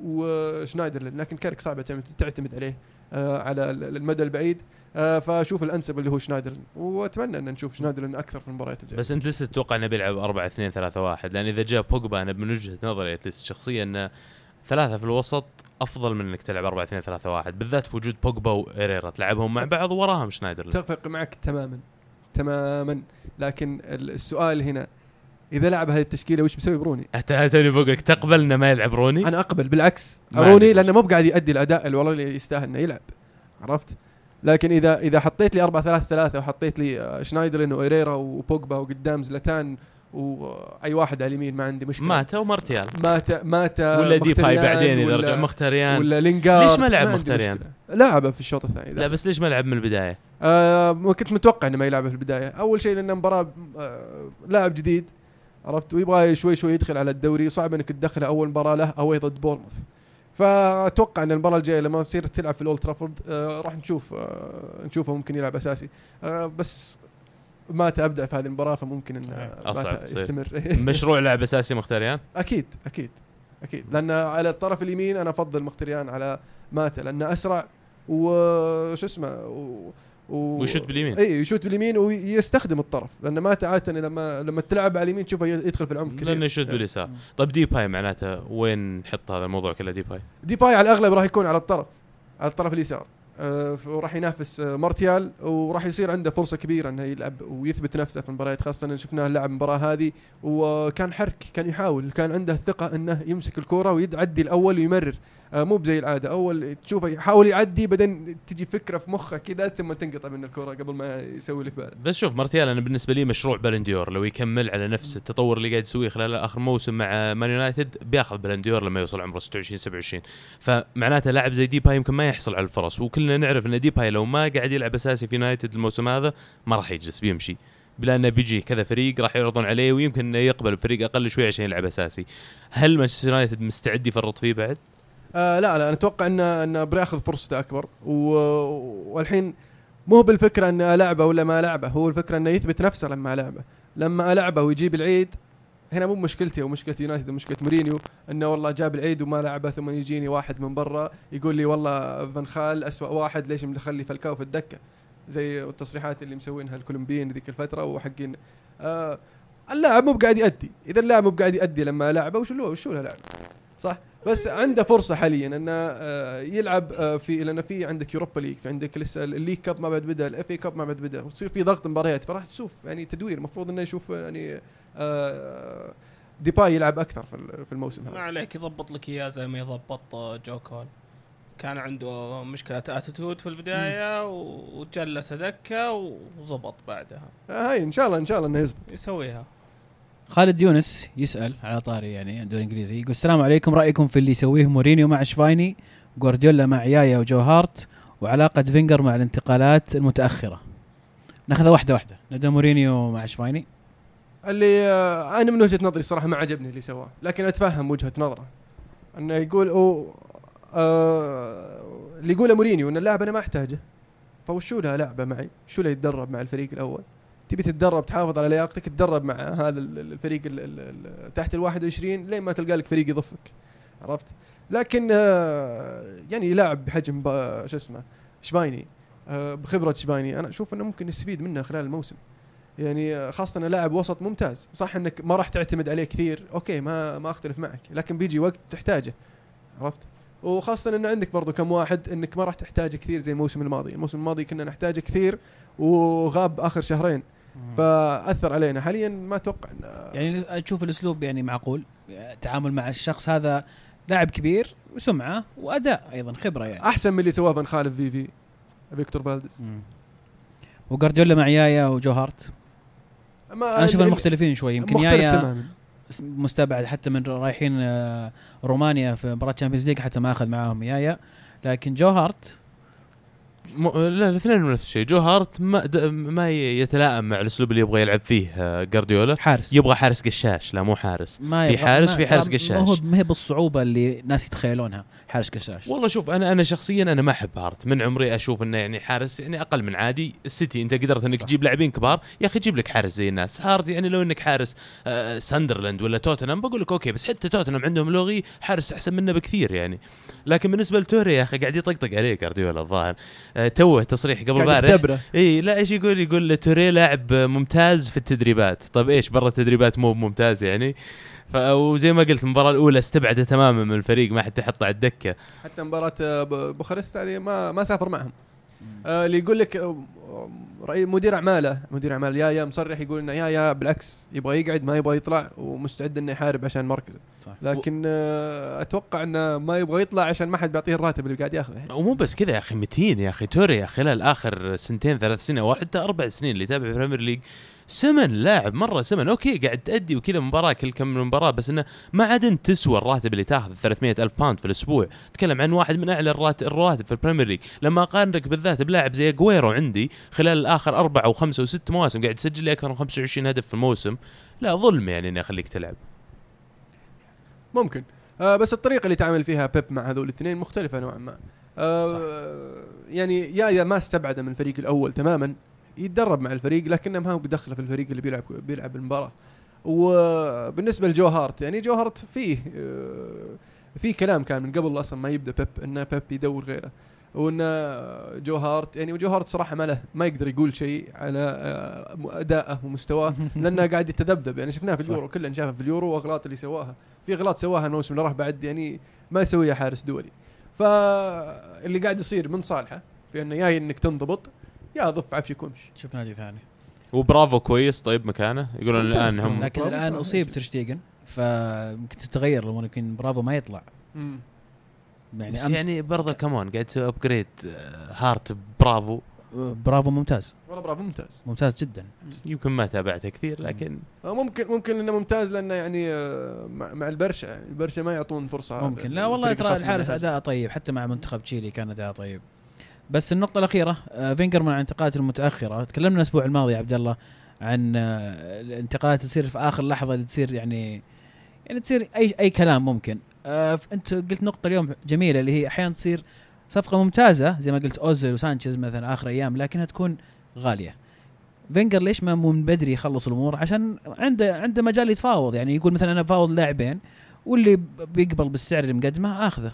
وشنايدرلين لكن كاريك صعبه تعتمد, عليه. على ال- المدى البعيد. آه فأشوف الأنسب اللي هو شنايدرلين وأتمنى أن نشوف شنايدرلين أكثر في المباريات الجاية. بس أنت لسه تتوقع إنه بيلعب 4 2 3 1 لأن إذا جاء بوجبا أنا من وجهة نظري at least شخصيا إنه ثلاثة في الوسط أفضل من إنك تلعب 4 2 3 1 بالذات في وجود بوجبا وإيريرا تلعبهم مع بعض وراهم شنايدر. أتفق معك تماما. تماما. لكن ال- السؤال هنا إذا لعب هذه التشكيلة وش بيسوي بروني؟ حتى توني بقول لك تقبل إنه ما يلعب روني؟ أنا أقبل بالعكس. روني. لأنه مو بقاعد يؤدي الأداء اللي والله اللي يستاهل إنه يلعب. عرفت؟ لكن إذا إذا حطيت لي 4 3 3 وحطيت لي آه، شنايدرلين وايريرا وبوجبا وقدام زلتان وأي واحد على اليمين ما عندي مشكلة. ماتا ومارتيال ماتا ماتا ولا ديباي بعدين إذا رجع مخيتاريان. ولا لينجارد. ليش ما لعب مخيتاريان؟ لعبه في الشوط الثاني. لا بس ليش ما لعب من البداية؟ آه كنت متوقع إنه ما يلعبه في البداية. أول شيء لأنه مباراة آه لاعب جديد. عرفت؟ ويبغى شوي شوي يدخل على الدوري. صعب إنك تدخله أول مباراة له أو ضد بورموث فأتوقع إن المباراة الجاية لما تصير تلعب في الأولد ترافورد آه راح نشوف آه نشوفه ممكن يلعب أساسي. آه بس ماتا بدا في هذه المباراة فممكن انه ماتا تصير. يستمر. مشروع لاعب أساسي مخيتاريان؟ أكيد أكيد أكيد. لأن على الطرف اليمين أنا أفضل مخيتاريان على ماتا لأنه أسرع وش اسمه و... و... ويشوت باليمين. إي يشوت باليمين ويستخدم الطرف لأن ماتا عاده لما لما تلعب على اليمين تشوفه يدخل في العمق كثير. لأنه يشوت باليسار طيب ديباي معناته وين نحط هذا الموضوع كله ديباي؟ ديباي على الأغلب راح يكون على الطرف على الطرف اليسار ف- وراح ينافس آه، مارتيال وراح يصير عنده فرصة كبيرة إنه يلعب ويثبت نفسه في المباريات خاصة إن شفناه لعب المباراة هذه وكان حرك كان يحاول كان عنده الثقة إنه يمسك الكره ويعدي الأول ويمرر مو بزي العادة. أول تشوفه يحاول يعدي بعدين تجي فكرة في مخه كذا ثم تنقطع منه الكرة قبل ما يسوي اللي في باله. بس شوف مارتيال أنا بالنسبة لي مشروع بالون دور لو يكمل على نفس التطور اللي قاعد يسويه خلال آخر موسم مع مان يونايتد بياخذ بالون دور لما يوصل عمره 26 27 فمعناته لاعب زي ديباي يمكن ما يحصل على الفرص. وكلنا نعرف إن ديباي لو ما قاعد يلعب أساسي في يونايتد الموسم هذا ما راح يجلس بيمشي. بلا إنه بيجي كذا فريق راح يعرضون عليه ويمكن إنه يقبل بفريق أقل شوي عشان يلعب أساسي. هل مانشستر يونايتد مستعد يفرط فيه بعد؟ آه لا لا أنا أتوقع انه انه بياخذ فرصته أكبر. والحين مو بالفكرة إنه العبه ولا ما العبه هو الفكرة إنه يثبت نفسه لما العبه لما ألعبه ويجيب العيد هنا مو مشكلتي أو مشكلة يونايتد ومشكله مورينيو إنه والله جاب العيد وما لعبه ثم يجيني واحد من برا يقول لي والله فان خال اسوء واحد ليش مدخل لي فالكاو في الدكة؟ زي التصريحات اللي مسوينها الكولومبيين ذيك الفترة وحقين. آه اللاعب مو بقاعد يأدي. إذا اللاعب مو بقاعد يأدي لما لعبه وش له وش له لعب؟ صح؟ بس عنده فرصة حاليا إنه آه، يلعب آه، في لأن في عندك يوروبا league في عندك لسه ال league cup ما بعد بدأ ال FA Cup ما بعد بدأ وتصير في ضغط مباريات فراح تشوف يعني تدوير المفروض إنه يشوف يعني آه، ديباي يلعب أكثر في ال- في الموسم ما هذا عليك يضبط لك اياه زي ما يضبط آه، جو كول. كان عنده مشكلة attitude في البداية وجلس دكة وزبط بعدها. آه، هاي إن شاء الله إن شاء الله إنه يزبط. يسويها. خالد يونس يسأل على طاري يعني الدوري الإنجليزي يقول السلام عليكم رأيكم في اللي يسويه مورينيو مع شفايني جوارديولا مع يايا وجو هارت وعلاقة فينجر مع الانتقالات المتأخرة. ناخذها واحدة واحدة نبدأ مورينيو مع شفايني. اللي آه، أنا من وجهة نظري الصراحه ما عجبني اللي سواه لكن أتفهم وجهة نظره. أنه يقول أو آه اللي يقوله مورينيو أن اللاعب أنا ما أحتاجه. فوشو له العبه معي؟ شو له يتدرب مع الفريق الأول؟ تبي تتدرب تحافظ على لياقتك تدرب مع هذا ال- ال- الفريق ال ال ال تحت ال 21 لين ما تلقى لك فريق يضفك عرفت؟ لكن آه يعني لاعب بحجم شو اسمه شفايني آه بخبرة شفايني أنا أشوف إنه ممكن يستفيد منه خلال الموسم. يعني آه، خاصة إنه لاعب وسط ممتاز، صح إنك ما راح تعتمد عليه كثير، أوكي ما ما أختلف معك، لكن بيجي وقت تحتاجه. عرفت؟ وخاصة إنه عندك برضو كم واحد إنك ما راح تحتاجه كثير زي الموسم الماضي، الموسم الماضي كنا نحتاجه كثير وغاب آخر شهرين. فأثر علينا، حاليا ما أتوقع يعني تشوف الأسلوب يعني معقول. تعامل مع الشخص هذا لاعب كبير وسمعة وأداء أيضا خبرة يعني. أحسن من اللي سواه فان خال في في فيكتور فالديز. مم. وجوارديولا مع يايا وجو هارت ما أنا أشوف اللي- المختلفين شوي. يمكن يايا مستبعد حتى من رايحين آه، رومانيا في مباراة Champions League حتى ما أخذ معاهم يايا. لكن جو هارت م... لا الاثنين نفس الشيء. جو هارت ما د... ما يتلائم مع الأسلوب اللي يبغى يلعب فيه آه، جارديولا. حارس. يبغى حارس قشاش لا مو حارس. ما في حارس، ما- في حارس قشاش. ما هو ما هي بالصعوبة اللي ناس يتخيلونها حارس قشاش. والله شوف أنا أنا شخصيا أنا ما أحب هارت. من عمري أشوف إنه يعني حارس يعني أقل من عادي. السيتي أنت قدرت إنك. تجيب لاعبين كبار. يا أخي جيب لك حارس زي الناس. هارت يعني لو إنك حارس آه ساندرلاند ولا توتنهام بقول لك okay بس حتى توتنهام عندهم لوريس حارس أحسن منه بكثير يعني. لكن بالنسبة لتوري يا أخي قاعد يطقطق عليه جارديولا الظاهر. توه تصريح قبل يختبره إي لا إيش يقول؟ يقول توري لاعب ممتاز في التدريبات. طيب إيش؟ برا التدريبات مو ممتاز يعني. وزي ما قلت المباراة الأولى استبعده تماما من الفريق ما حد تحطه على الدكة. حتى مباراة آه، ب- بوخارست هذه ما ما سافر معهم. آه، اللي يقول لك مدير أعماله مدير أعمال يايا مصرح يقول إنه يايا بالعكس يبغى يقعد ما يبغى يطلع ومستعد إنه يحارب عشان مركزه صح. لكن آه، أتوقع إنه ما يبغى يطلع عشان ما حد بيعطيه الراتب اللي قاعد ياخذه. ومو بس كذا يا أخي متين يا أخي توري يا خلال آخر سنتين ثلاث سنين أو حتى أربع سنين اللي يتابع ال Premier League سمن لاعب مرة سمن. okay قاعد تأدي وكذا مباراة كل كم من مباراة بس إنه ما عاد أنت تسوى الراتب اللي تاخذ 300 ألف pound في الأسبوع. تكلم عن واحد من أعلى الرواتب في ال Premier League لما أقارنك بالذات بلاعب زي اجويرو عندي خلال الآخر أربع أو خمسه أو ست مواسم قاعد يسجل لي أكثر من 25 هدف في الموسم. لا ظلم يعني إني أخليك تلعب. ممكن. آه بس الطريقة اللي تعامل فيها بيب مع هذول الاثنين مختلفة نوعا ما. آه يعني يايا ما استبعده من الفريق الأول تماما يتدرب مع الفريق لكنه ما هو بدخله في الفريق اللي بيلعب بيلعب المباراة. وبالنسبة لجو هارت يعني جو هارت فيه آه في كلام كان من قبل أصلا ما يبدأ بيب إنه بيب يدور غيره. وإن جو هارت يعني وجو هارت صراحة ما له ما يقدر يقول شيء على آه، أدائه ومستواه لأنه قاعد يتذبذب. يعني شفناه في. اليورو كلنا شافه في اليورو وأغلاط اللي سواها. في أغلاط سواها الموسم اللي راح بعد يعني ما يسويها حارس دولي. فاللي قاعد يصير من صالحه في إنه يا إنك تنضبط. يا ضف عفشك وامشي شوف نادي ثاني. وبرافو كويس. طيب مكانه. يقولون الآن هم لكن الآن. أصيب تير شتيجن فممكن تتغير لو يمكن برافو ما يطلع. يعني بس يعني برضه كمان قاعد تسوي upgrade هارت برافو. برافو ممتاز. والله برافو ممتاز. ممتاز جدا. يمكن ما تابعته كثير لكن آه، ممكن ممكن إنه ممتاز لأنه يعني آه، مع, مع البرشا. يعني البرشا ما يعطون فرصة. ممكن. لا والله للفريق ترى الحارس إنه اداءه طيب حتى مع منتخب تشيلي كان اداءه طيب. بس النقطة الأخيرة آه، فينجر مع الانتقالات المتأخرة. تكلمنا الأسبوع الماضي يا عبد الله عن آه، الانتقالات تصير في آخر لحظة اللي تصير يعني يعني تصير أي أي كلام ممكن. آه، أنت قلت نقطة اليوم جميلة اللي هي أحيانا تصير صفقة ممتازة زي ما قلت أوزيل وسانشيز مثلا آخر أيام لكنها تكون غالية. فينجر ليش ما من بدري يخلص الأمور؟ عشان عنده عنده مجال يتفاوض. يعني يقول مثلا أنا بفاوض لاعبين واللي بيقبل بالسعر اللي مقدمه آخذه.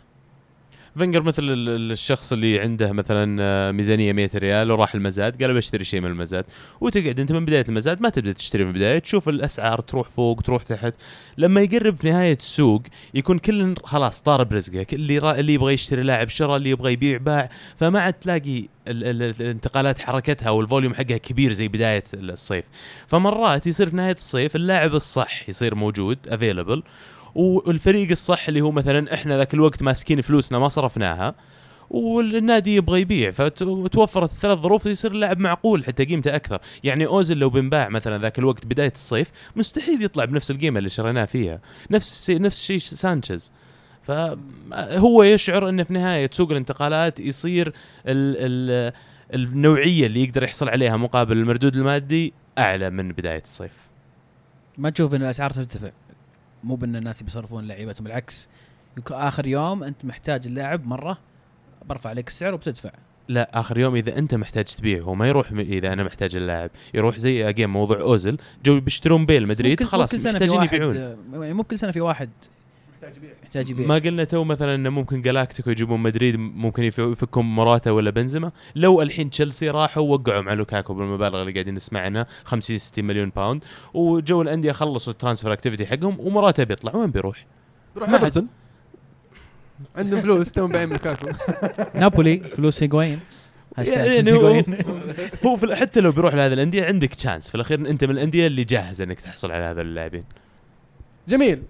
فينجر مثل ال- ال- الشخص اللي عنده مثلا آه، ميزانية 100 ريال وراح المزاد قال بشتري شيء من المزاد. وتقعد أنت من بداية المزاد ما تبدأ تشتري من البدايه تشوف الأسعار تروح فوق تروح تحت. لما يقرب في نهاية السوق يكون كل خلاص طار برزقه اللي را- اللي يبغى يشتري لاعب شرى اللي يبغى يبيع باع. فما عاد تلاقي ال- ال- الانتقالات حركتها وال volume حقها كبير زي بداية الصيف. فمرات يصير في نهاية الصيف اللاعب الصح يصير موجود available والفريق الصح اللي هو مثلا إحنا ذاك الوقت ماسكين فلوسنا ما صرفناها والنادي يبغى يبيع فتوفرت الثلاث ظروف يصير اللاعب معقول حتى قيمته أكثر. يعني اوزل لو بنباع مثلا ذاك الوقت بداية الصيف مستحيل يطلع بنفس القيمة اللي شريناه فيها نفس نفس الشيء سانشيز. فهو يشعر إنه في نهاية سوق الانتقالات يصير ال ال النوعية اللي يقدر يحصل عليها مقابل المردود المادي أعلى من بداية الصيف. ما تشوف إن الأسعار ترتفع. مو بان الناس بيصرفون لعيبتهم بالعكس آخر يوم أنت محتاج اللاعب مرة برفع عليك السعر وبتدفع. لا آخر يوم إذا أنت محتاج تبيع هو ما يروح إذا أنا محتاج اللاعب يروح زي أجين موضوع اوزل جو بيشترون بيل مدريد خلاص محتاجين يبيعون. يعني مو كل سنة في واحد يحتاج يبيع ما قلنا تو مثلا إنه ممكن Galactico يجيبون مدريد ممكن يف- يفكون موراتا ولا بنزيما. لو الحين تشيلسي راحوا وقعوا مع لوكاكو بالمبالغ اللي قاعدين نسمع عنها 50 60 مليون pound وجو الأندية خلصوا ال transfer activity حقهم وموراتا بيطلع. وين بيروح؟ روح ما حد- ايفرتون عندهم فلوس توم بايعين لوكاكو. نابولي فلوس هيغوين. يعني فلوس هو-. هو في حتى لو بيروح لهذه الأندية عندك chance في الأخير أنت من الأندية اللي جاهزة إنك تحصل على هذول اللاعبين. جميل.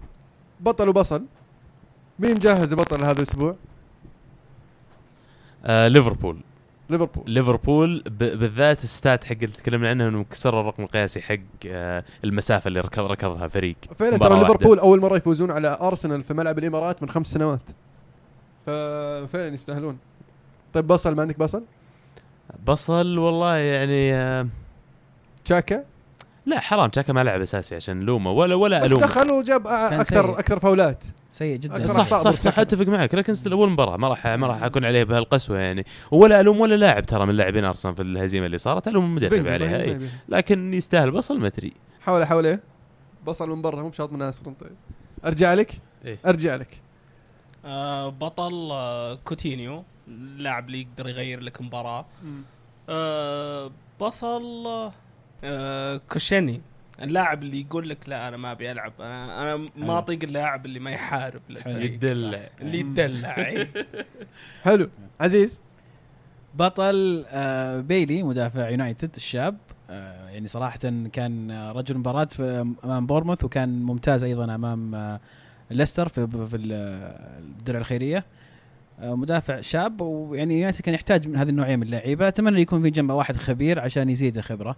بطل وبصل. مين جاهز بطل هذا الأسبوع؟ آه ليفربول. ليفربول. ليفربول بالذات الستات حق اللي تكلمنا عنها إنه كسر الرقم القياسي حق آه المسافة اللي ركض ركضها فريق. فعلا ترى. ليفربول أول مرة يفوزون على أرسنال في ملعب الإمارات من خمس سنوات. ففعلا يستاهلون. طيب بصل ما عندك بصل؟ بصل والله يعني آه تشاكا؟ لا حرام تشاكا ما لعب أساسي عشان نلومه ولا ولا بس ألومة. دخل وجاب أكثر سيء. أكثر فاولات. سيء جدا. صح صح مرتكبة. صح أتفق معك لكن still أول مباراة ما راح ما راح أكون عليه بهالقسوة يعني. ولا ألوم ولا لاعب ترى من لاعبين أرسنال في الهزيمة اللي صارت ألوم المدرب عليها. ما- لكن يستاهل بصل ما أدري. حاول حاول إيه؟ بصل من برا مو بشاط من ناصر طيب. أرجع لك؟ إيه. أرجع لك. آه بطل آه كوتينيو. اللاعب اللي يقدر يغير لك مباراة. آه بصل آه كوشيلني اللاعب اللي يقول لك لا أنا ما أبي ألعب أنا أنا ما. أطيق اللاعب اللي ما يحارب للفريق. يدلع. اللي يدلع إيه. حلو. عزيز؟ بطل آه بيلي مدافع يونايتد الشاب. آه يعني صراحة كان آه، رجل مباراة أمام بورموث وكان ممتاز أيضا أمام آه ليستر في في ال- الدرع الخيرية. آه مدافع شاب ويعني يونايتد كان يحتاج من هذه النوعية من اللعيبة. أتمنى يكون في جنبه واحد خبير عشان يزيد خبرة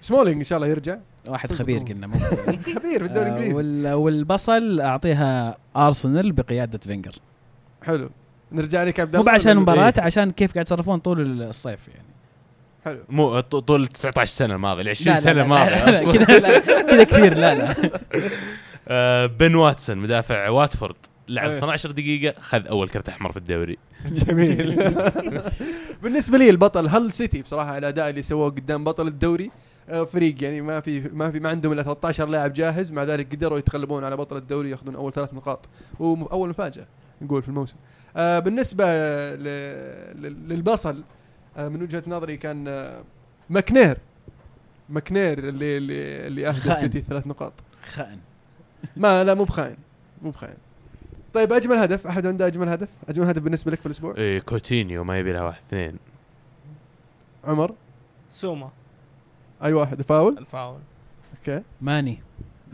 سمولينج إن شاء الله يرجع. واحد خبير قلنا مو خبير. في الدوري آه الإنجليزي. وال- والبصل أعطيها أرسنال بقيادة فينجر. حلو. نرجع لك عبد مو الله. عشان ولا- المباراة إيه. عشان كيف قاعد يتصرفون طول الصيف يعني. حلو. مو ط- طول 19 سنة الماضيه ال 20 لا، لا، سنه الماضيه. كذا كذا كثير لا لا. آه، بن واتسون مدافع واتفورد لعب أيه. 12 دقيقة خذ أول كرت أحمر في الدوري. جميل. بالنسبة لي البطل هل سيتي بصراحة الاداء اللي سووه قدام بطل الدوري؟ فريق يعني ما في ما في ما عندهم إلا 13 لاعب جاهز مع ذلك قدروا يتغلبون على بطل الدوري ياخذون أول ثلاث نقاط. واول مفاجأة نقول في الموسم. آه، بالنسبة للبصل آه، من وجهة نظري كان آه، ماكنير. ماكنير اللي اللي اللي اهدى خائن. السيتي ثلاث نقاط. خائن. ما لا مو بخاين مو بخاين طيب أجمل هدف. أحد عنده أجمل هدف؟ أجمل هدف بالنسبة لك في الأسبوع؟ إيه كوتينيو ما يبي لها واحد اثنين. عمر؟ سوما. أي واحد فاول الفاول. okay. ماني.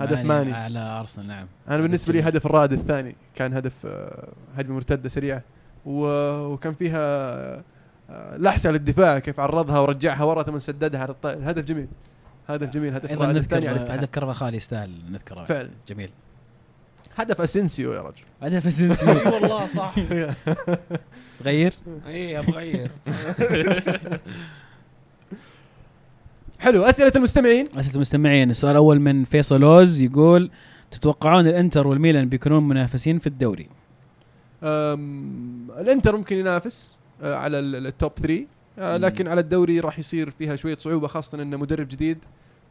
هدف ماني. على أرسنال نعم. أنا بالنسبة لي. هدف الرائد الثاني. كان هدف آه، هجمه مرتدة سريعة. وكان فيها آه، لحسة للدفاع كيف عرضها ورجعها ورا ثم سددها على الطائر هدف جميل. هدف جميل هدف أيضا الرائد نذكر الثاني على الاتحاد هدف كرفخال يستاهل نذكره. فعلا. جميل. هدف أسينسيو يا رجل. هدف أسينسيو. أي والله صح. تغير؟ إي أبغى أغير. حلو. أسئلة المستمعين؟ أسئلة المستمعين. السؤال الأول من فيصل أوز يقول تتوقعون الإنتر والميلان بيكونون منافسين في الدوري؟ الإنتر ممكن ينافس آه، على ال- ال top 3 آه،. لكن على الدوري راح يصير فيها شوية صعوبة خاصة إنه مدرب جديد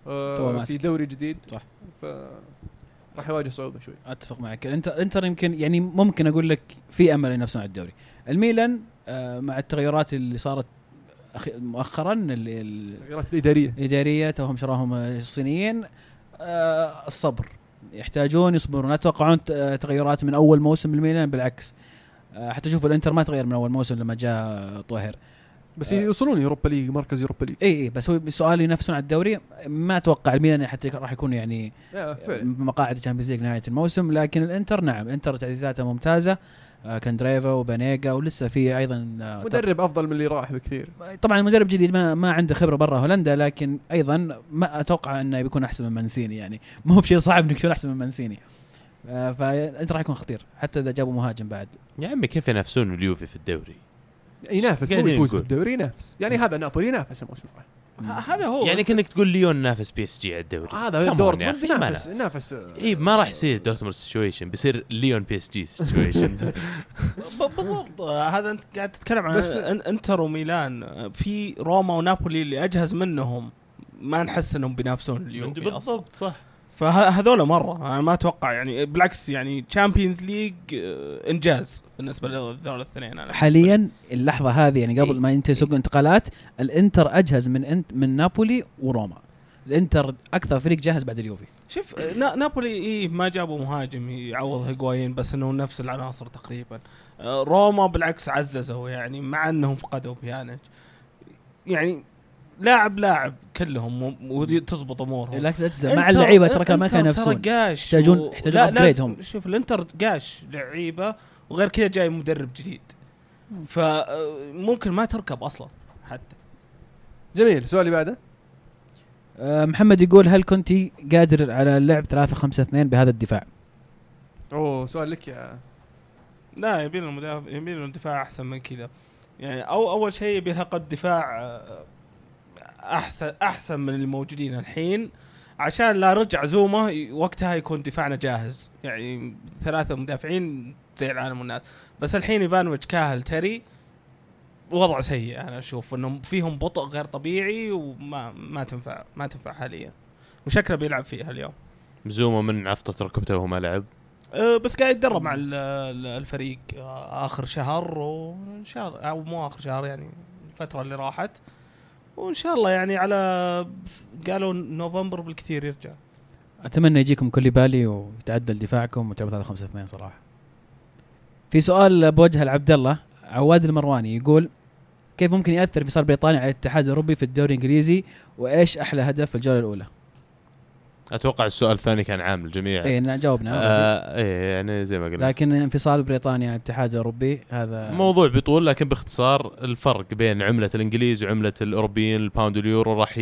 آه، في. دوري جديد. صح. ف راح يواجه صعوبة شوي. أتفق معك. الانتر الإنتر يمكن يعني ممكن أقول لك في أمل ينافسون على الدوري. الميلان مع التغيرات اللي صارت مؤخرا التغييرات الإدارية. الإدارية توهم شراهم الصينيين آه، الصبر. يحتاجون يصبرون. لا تتوقعون آه، تغيرات من أول موسم الميلان بالعكس. آه، حتى شوف الإنتر ما تغير من أول موسم لما جاء طاهر بس. يوصلون Europa League مركز Europa League إي إي بس هو السؤال ينافسون على الدوري. ما أتوقع الميلان حتى راح يكون يعني مقاعد ال Champions League نهاية الموسم لكن الإنتر نعم الإنتر تعزيزاته ممتازة. آه، كاندريفا وبانيجا ولسه في أيضا آه، مدرب أفضل من اللي راح بكثير. طبعا المدرب جديد ما, ما عنده خبرة برا هولندا لكن أيضا ما أتوقع إنه بيكون أحسن من مانسيني يعني. مو بشيء صعب إنك تكون أحسن من مانسيني. آه، فأنت راح يكون خطير حتى إذا جابوا مهاجم بعد. يا عمي كيف ينافسون اليوفي في الدوري؟ ينافس قاعدين يفوز. بالدوري ينافس. يعني هذا نابولي ينافس الموسم هذا هو. يعني كأنك تقول ليون نافس PSG على الدوري. هذا Come on دور يا أخي، ينافس ما ينافس إي ما راح يصير دورتموند situation بيصير ليون PSG situation ب- بالضبط. آه، هذا أنت قاعد تتكلم عن إنتر وميلان. آه، في روما ونابولي اللي أجهز منهم. ما نحس إنهم بينافسون أصلاً. بالضبط صح. فهذول مرة أنا ما أتوقع يعني بالعكس يعني Champions League إنجاز بالنسبة لهذول الاثنين حاليا اللحظة هذه يعني قبل إيه. ما ينتهي سوق الانتقالات الإنتر أجهز من انت من نابولي وروما. الإنتر أكثر فريق جاهز بعد اليوفي. شوف آه، نا- نابولي إيه ما جابوا مهاجم يعوض هيغوايين بس إنه نفس العناصر تقريبا. آه، روما بالعكس عززوا يعني مع إنهم فقدوا بيانيتش. يعني لاعب لاعب كلهم وتزبط أمورهم. لكن تجزم مع اللعيبة ترى كان ما إنتر كانوا ينافسون. ترى قاش يحتاجون- يحتاجون هم. شوف الإنتر قاش لعيبة وغير كذا جاي مدرب جديد. فممكن ما تركب أصلا حتى. جميل. السؤال اللي بعده. آه، محمد يقول هل كنت قادر على اللعب 3 5 2 بهذا الدفاع؟ أوه سؤال لك يا لا يبي لنا المدافع يبي لنا الدفاع أحسن من كذا. يعني أو أول شيء يبي لها قد دفاع آه، احسن أحسن من الموجودين الحين. عشان لا رجع زوما ي- وقتها يكون دفاعنا جاهز. يعني ثلاثة مدافعين زي العالم والناس. بس الحين ايفانوفيتش كاهل تري وضع سيء أنا أشوف. إنهم فيهم بطء غير طبيعي وما ما تنفع ما تنفع حاليا. وشكله بيلعب فيها اليوم. زوما من عفطة ركبته وهو ما لعب. أه، بس قاعد يتدرب مع ال- ال- الفريق أه، آخر شهر وإن شاء الله أو مو آخر شهر يعني الفترة اللي راحت. وإن شاء الله يعني على قالوا نوفمبر بالكثير يرجع أتمنى يجيكم كوليبالي ويتعدل دفاعكم وتلعبوا 3 5 2 صراحة. في سؤال بوجهه لعبد الله عواد المرواني يقول كيف ممكن يأثر انفصال بريطانيا على الاتحاد الأوروبي في الدوري الإنجليزي وإيش أحلى هدف في الجولة الأولى؟ أتوقع السؤال الثاني كان عام الجميع اي جاوبنا آه إيه يعني زي ما قلنا. لكن انفصال بريطانيا عن الاتحاد الأوروبي هذا موضوع بطول لكن باختصار الفرق بين عملة الإنجليز وعملة الأوروبيين ال pound واليورو راح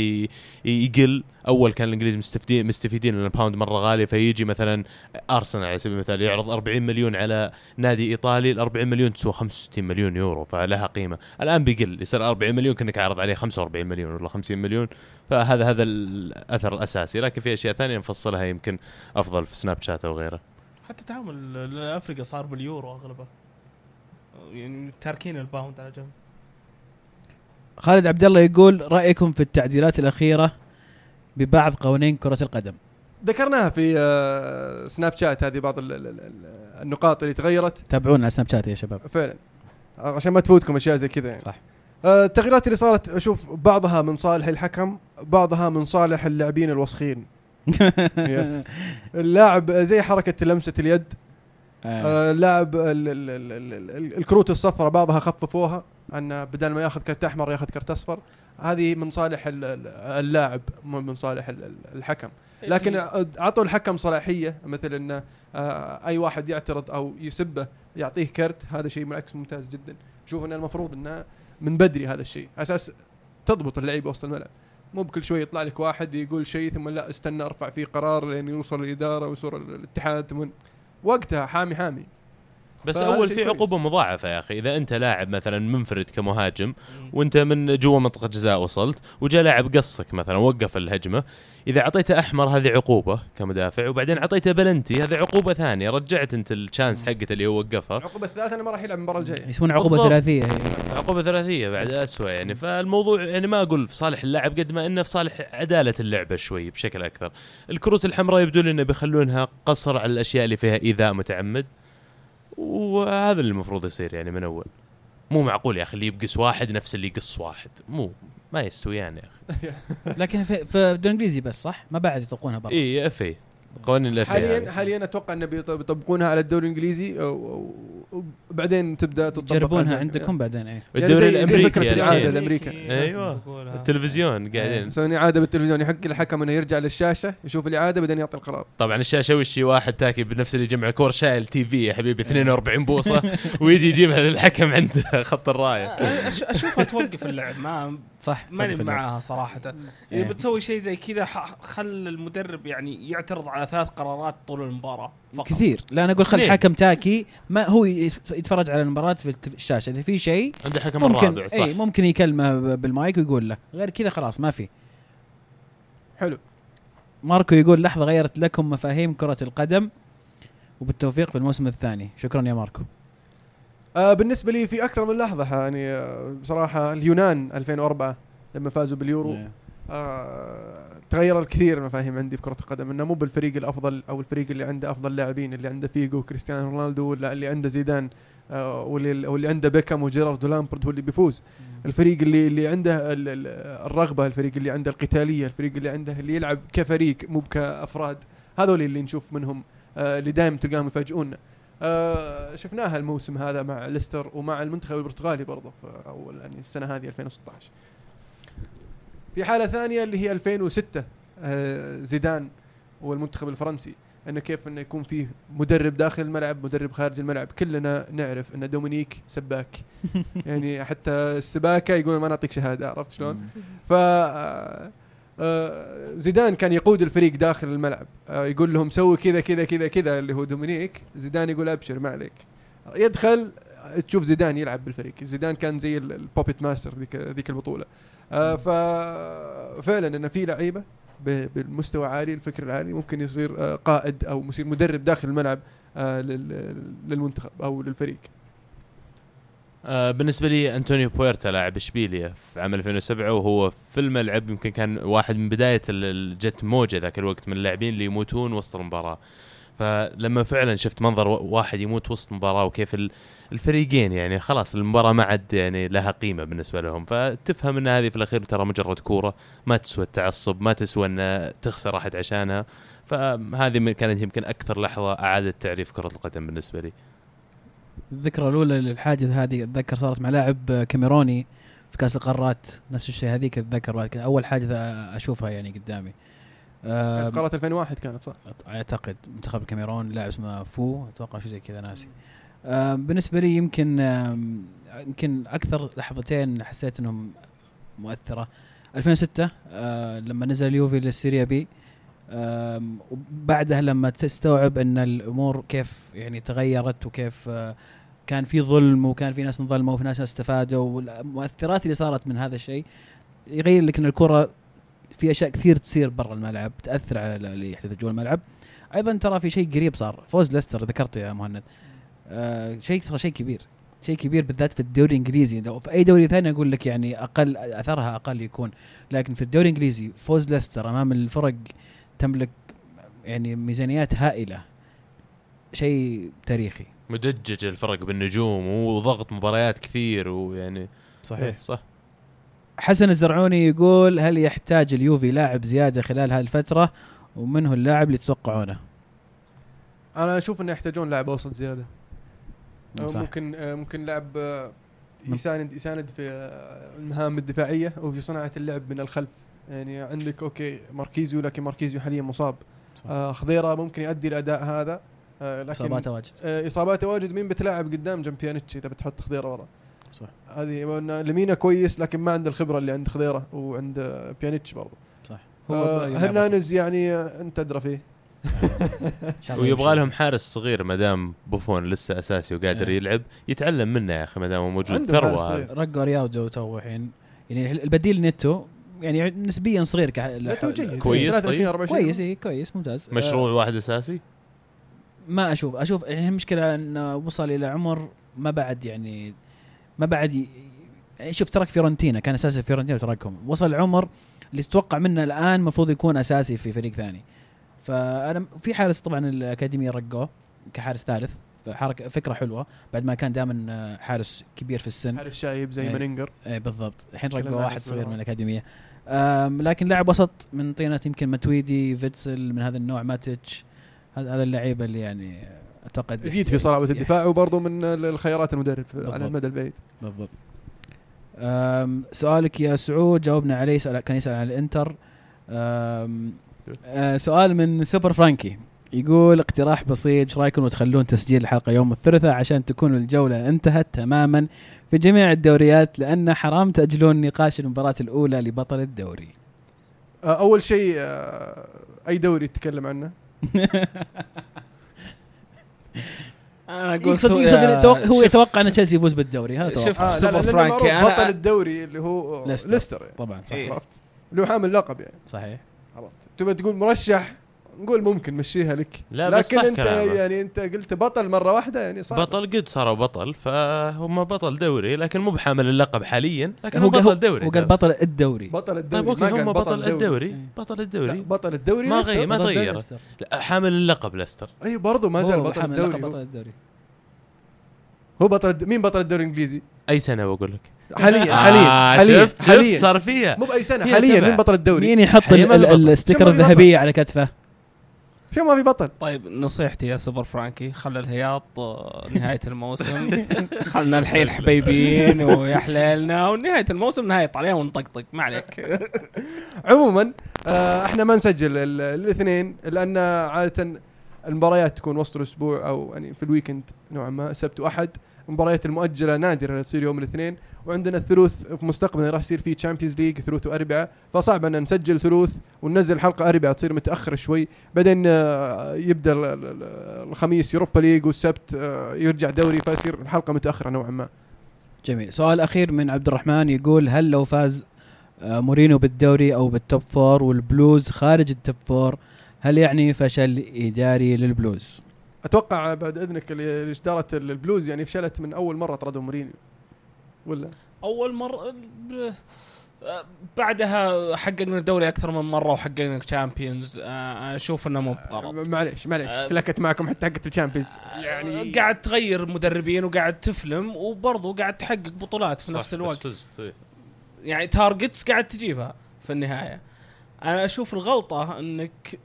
يقل. أول كان الإنجليز مستفيدين مستفيدين لأن ال pound مرة غالي فيجي مثلا أرسنال على سبيل المثال يعرض 40 مليون على نادي إيطالي ال 40 مليون تسوى 65 مليون يورو فلها قيمة. الآن بيقل يصير 40 مليون كأنك عارض عليه 45 مليون ولا 50 مليون. فهذا هذا الأثر الأساسي. لكن في أشياء ثانية نفصلها يمكن أفضل في Snapchat أو غيره. حتى تعامل افريقيا صار باليورو أغلبه. يعني تاركين ال pound على جنب. خالد عبد الله يقول رأيكم في التعديلات الأخيرة؟ ببعض قوانين كرة القدم. ذكرناها في آه، Snapchat هذه بعض ال- ال- ال- النقاط اللي تغيرت. تابعونا على Snapchat يا شباب. فعلا. عشان ما تفوتكم أشياء زي كذا يعني. صح. آه، التغييرات اللي صارت أشوف بعضها من صالح الحكم بعضها من صالح اللاعبين الوسخين. يس اللاعب زي حركة لمسة اليد. آه. اللاعب ال- ال- ال- ال- ال- الكروت الصفراء بعضها خففوها أن بدل ما ياخذ كرت أحمر ياخذ كرت أصفر. هذه من صالح ال- ال- اللاعب مو من صالح ال- ال- الحكم. لكن اعطوا الحكم صلاحية مثل انه آه، أي واحد يعترض أو يسبه يعطيه كرت هذا شيء بالعكس ممتاز جدا. شوف إن المفروض انه من بدري هذا الشيء. على أساس تضبط اللعيبة وسط الملعب. مو بكل شوي يطلع لك واحد يقول شيء ثم لا استنى أرفع فيه قرار لين يوصل الإدارة ويوصل الاتحاد. ثم وقتها حامي حامي. بس أول في كويس. عقوبة مضاعفة يا أخي. إذا أنت لاعب مثلا منفرد كمهاجم وأنت من جوا منطقة جزاء وصلت وجاء لاعب قصك مثلا وقف الهجمة إذا أعطيته أحمر هذه عقوبة كمدافع وبعدين أعطيته بلنتي هذه عقوبة ثانية رجعت أنت الشانس حقته اللي هو وقفها. العقوبة الثالثة أنه ما راح يلعب المباراة الجاية. يسمونها عقوبة. ثلاثية. هي. عقوبة ثلاثية بعد اسوء يعني. فالموضوع يعني ما أقول في صالح اللاعب قد ما إنه في صالح عدالة اللعبة شوي بشكل أكثر. الكروت الحمراء يبدو لي إنه بيخلونها قصر على الأشياء اللي فيها إيذاء متعمد. وهذا اللي المفروض يصير يعني من أول. مو معقول يا أخي اللي يبقس واحد نفس اللي يقص واحد. مو ما يستويان يا أخي. لكن في, في الدوري الإنجليزي بس صح؟ ما بعد يطلقونها برا. اي FA قوانين الإف حاليا حاليا أتوقع إنه بيط- بيطبقونها على الدوري الإنجليزي وبعدين تبدأ تطبق يجربونها عندكم بعدين إيه. يعني الدوري زي- زي الأمريكي فكرة يعني. الإعادة الحين. الأمريكا. أيوة. التلفزيون قاعدين. يسوون اعاده بالتلفزيون يحق الحكم إنه يرجع للشاشة يشوف الاعاده بعدين يعطي القرار. طبعا الشاشة وش هي؟ واحد تاكي بنفس اللي يجمع الكور شايل تي في يا حبيبي 42 بوصة ويجي يجيبها للحكم عند خط الراية. أش- أشوفها توقف اللعب ما صح ماني. معاها صراحة. إيه. اذا بتسوي شيء زي كذا خل المدرب يعني يعترض على ثلاث قرارات طول المباراة فقط. كثير. لا أنا أقول خل ليه؟ حكم تاكي ما هو يتفرج على المباراة في الشاشة. إذا في شيء عنده حكم ممكن الرابع صح. اي ممكن يكلمه بالمايك ويقول له. غير كذا خلاص ما في. حلو. ماركو يقول لحظة غيرت لكم مفاهيم كرة القدم وبالتوفيق في الموسم الثاني. شكرا يا ماركو. آه بالنسبة لي في أكثر من لحظة يعني آه بصراحة اليونان 2004 لما فازوا باليورو. إيه. آه تغير الكثير المفاهيم عندي في كرة القدم إنه مو بالفريق الأفضل أو الفريق اللي عنده أفضل لاعبين اللي عنده فيجو وكريستيانو رونالدو ولا اللي عنده زيدان آه واللي واللي عنده بيكام وجيرارد ولامبرد هو اللي بيفوز. الفريق اللي اللي عنده ال- ال- الرغبة الفريق اللي عنده القتالية الفريق اللي عنده اللي يلعب كفريق مو كافراد هذول اللي نشوف منهم آه اللي دائما تلقاهم يفاجئونا. آه شفناها الموسم هذا مع ليستر ومع المنتخب البرتغالي برضه أول يعني السنة هذه 2016 في حالة ثانية اللي هي 2006 آه زيدان والمنتخب الفرنسي إنه كيف إنه يكون فيه مدرب داخل الملعب مدرب خارج الملعب كلنا نعرف إن دومينيك سباك. يعني حتى السباكة يقول ما نعطيك شهادة عرفت شلون؟ ف آه، آه، زيدان كان يقود الفريق داخل الملعب. يقول لهم سوي كذا كذا كذا كذا اللي هو دومينيك. زيدان يقول أبشر ما عليك. يدخل تشوف زيدان يلعب بالفريق. زيدان كان زي ال- ال puppet master ذيك ذيك البطولة. ففعلا إن في لعيبة بالمستوى عالي الفكر العالي ممكن يصير آه، قائد أو يصير مدرب داخل الملعب آه، لل- للمنتخب أو للفريق. آه بالنسبة لي انطونيو بويرتا لاعب اشبيليا في عام 2007 وهو في الملعب يمكن كان واحد من بداية جت موجة ذاك الوقت من اللاعبين اللي يموتون وسط المباراة. فلما فعلا شفت منظر واحد يموت وسط مباراة وكيف ال- الفريقين يعني خلاص المباراة ما عاد يعني لها قيمة بالنسبة لهم. فتفهم إن هذه في الأخير ترى مجرد كورة ما تسوى التعصب ما تسوى إن تخسر أحد عشانها. فهذه كانت يمكن أكثر لحظة أعادت تعريف كرة القدم بالنسبة لي. الذكرى الأولى للحادث هذه أتذكر صارت مع لاعب كاميروني في كأس القارات نفس الشيء هذيك أتذكر أول حادثه أشوفها يعني قدامي. آه، قارة 2001 كانت صح؟ أعتقد منتخب الكاميرون لاعب اسمه فو أتوقع شيء زي كذا ناسي. آه، بالنسبة لي يمكن آم، يمكن أكثر لحظتين حسيت إنهم مؤثرة. 2006 آه، لما نزل اليوفي للسيريا بي وبعدها لما تستوعب إن الأمور كيف يعني تغيرت وكيف آه، كان في ظلم وكان في ناس انظلموا وفي ناس استفادوا والمؤثرات اللي صارت من هذا الشيء يغير لك إن الكرة في أشياء كثير تصير برا الملعب تأثر على اللي يحدث جوا الملعب. أيضا ترى في شيء قريب صار فوز ليستر ذكرته يا مهند. آه شيء ترى شيء كبير شيء كبير بالذات في الدوري الإنجليزي. لو في أي دوري ثاني أقول لك يعني أقل أثرها أقل يكون. لكن في الدوري الإنجليزي فوز ليستر أمام الفرق تملك يعني ميزانيات هائلة. شيء تاريخي. مدجج الفرق بالنجوم وضغط مباريات كثير ويعني إيه، صح. حسن الزرعوني يقول هل يحتاج اليوفي لاعب زيادة خلال هذه الفترة؟ ومن هو اللاعب اللي تتوقعونه؟ أنا أشوف إنه يحتاجون لاعب أوسط زيادة. أو صح. ممكن آه، ممكن لاعب آه، من- يساند يساند في آه، المهام الدفاعية أو في صناعة اللعب من الخلف. يعني عندك okay ماركيزيو لكن ماركيزيو حاليا مصاب. آه خضيرة ممكن يؤدي الاداء هذا. آه لكن إصاباته واجد. آه إصاباته واجد. مين بتلاعب قدام؟ جنب بيانيتش إذا بتحط خضيرة ورا. صح. هذه لمينا كويس لكن ما عنده الخبرة اللي عند خضيرة وعند آه، بيانيتش برضه. صح. آه يلعب هرنانز يعني آه، أنت ادرى فيه. ويبغى. لهم حارس صغير ما دام بوفون لسه أساسي وقادر إيه. يلعب يتعلم منه يا أخي ما دام هو موجود. ثروه رجو رياودو تو الحين. يعني البديل نيتو يعني نسبيا صغير كح... نتو جيد كويس 23 طيب. 24 كويس اي كويس ممتاز. مشروع واحد أساسي؟ ما أشوف. أشوف يعني المشكلة انه وصل إلى عمر ما بعد يعني ما بعد ي... يعني شوف ترك فيورنتينا كان أساسي في فيورنتينا وتركهم. وصل العمر اللي تتوقع منه الآن المفروض يكون أساسي في فريق ثاني. فأنا في حارس طبعا الأكاديمية رقوه كحارس ثالث حركه فكرة حلوة. بعد ما كان دائما حارس كبير في السن. حارس شايب زي إيه. منينجر اي بالضبط. الحين رقوا واحد صغير من. الأكاديمية. لكن لاعب وسط من طينة يمكن ماتويدي فيتسل من هذا النوع ماتيتش. هذا هذا اللعيبة اللي يعني أتوقع يزيد في صلابه الدفاع وبرضه من الخيارات المدرب على. المدى البعيد. بالضبط. سؤالك يا سعود جاوبنا عليه سأل كان يسأل عن الإنتر. أه سؤال من سوبر فرانكي. يقول اقتراح بسيط إيش رأيكم تخلون تسجيل الحلقة يوم الثلاثاء عشان تكون الجولة انتهت تماما في جميع الدوريات؟ لأن حرام تأجلون نقاش المباراة الأولى لبطل الدوري. أول شيء أي دوري تتكلم عنه؟ أنا أقول يقصد سو- يقصد آه، يتوقع- هو يتوقع ان تشيلسي يفوز بالدوري. هذا شوف، توقع. آه سوبر فرانكي، معروف أنا- بطل الدوري اللي هو ليستر. ليستر يعني. طبعا صح. عرفت اللي هو حامل لقب يعني. صحيح. عرفت. تبغى تقول مرشح؟ نقول ممكن مشيها لك لا، بس لكن صح أنت كلامه. يعني أنت قلت بطل مرة واحدة يعني صعب بطل قد صاروا بطل فهم بطل دوري لكن مو بحامل اللقب حاليا لكن هو بطل دوري هو قال بطل الدوري بطل الدوري طيب okay هم بطل دوري. الدوري إيه. بطل لا الدوري بطل الدوري ما. غير ما تغير حامل اللقب ليستر اي برضه ما زال هو بطل الدوري بطل هو. الدوري هو بطل مين بطل الدوري الإنجليزي؟ أي سنة بقول لك حاليا آه، حاليا حاليا شفت حاليا شفت صار فيها مو بأي سنة حاليا. مين بطل الدوري؟ مين يحط. ال sticker الذهبية على كتفه شو ما في بطل؟ طيب نصيحتي يا سوبر فرانكي خلى الهياط آه، نهاية الموسم. خلنا الحين حبيبين ويا حليلنا ونهاية الموسم نهاية عليها ونطقطق ما عليك. عموما آه إحنا ما نسجل ال- الاثنين لأن عادة المباريات تكون وسط الأسبوع أو يعني في ال weekend نوعا ما سبت واحد. المباريات المؤجلة نادرة تصير يوم الاثنين. وعندنا الثلوث في مستقبلا راح يصير فيه Champions League ثلوث واربعاء فصعب أن نسجل ثلوث وننزل حلقة اربعاء تصير متأخرة شوي. بعدين آه، يبدأ ال- ال- ال- الخميس Europa League والسبت آه، يرجع دوري فيصير الحلقة متأخرة نوعا ما. جميل. سؤال أخير من عبد الرحمن يقول هل لو فاز آه، مورينيو بالدوري أو بال top four وال Blues خارج ال top four هل يعني فشل إداري للبلوز؟ أتوقع بعد إذنك اللي اداره البلوز يعني فشلت من أول مرة طردوا مورينيو. ولا؟ أول مرة آه، بعدها حققنا الدوري أكثر من مرة وحققنا Champions أشوف إنه مو بغلط. معليش معليش آه، سلكت معكم حتى حقت ال Champions يعني قاعد تغير مدربين وقاعد تفلم وبرضه قاعد تحقق بطولات في نفس الوقت. يعني تارجتس قاعد تجيبها في النهاية. أنا أشوف الغلطة إنك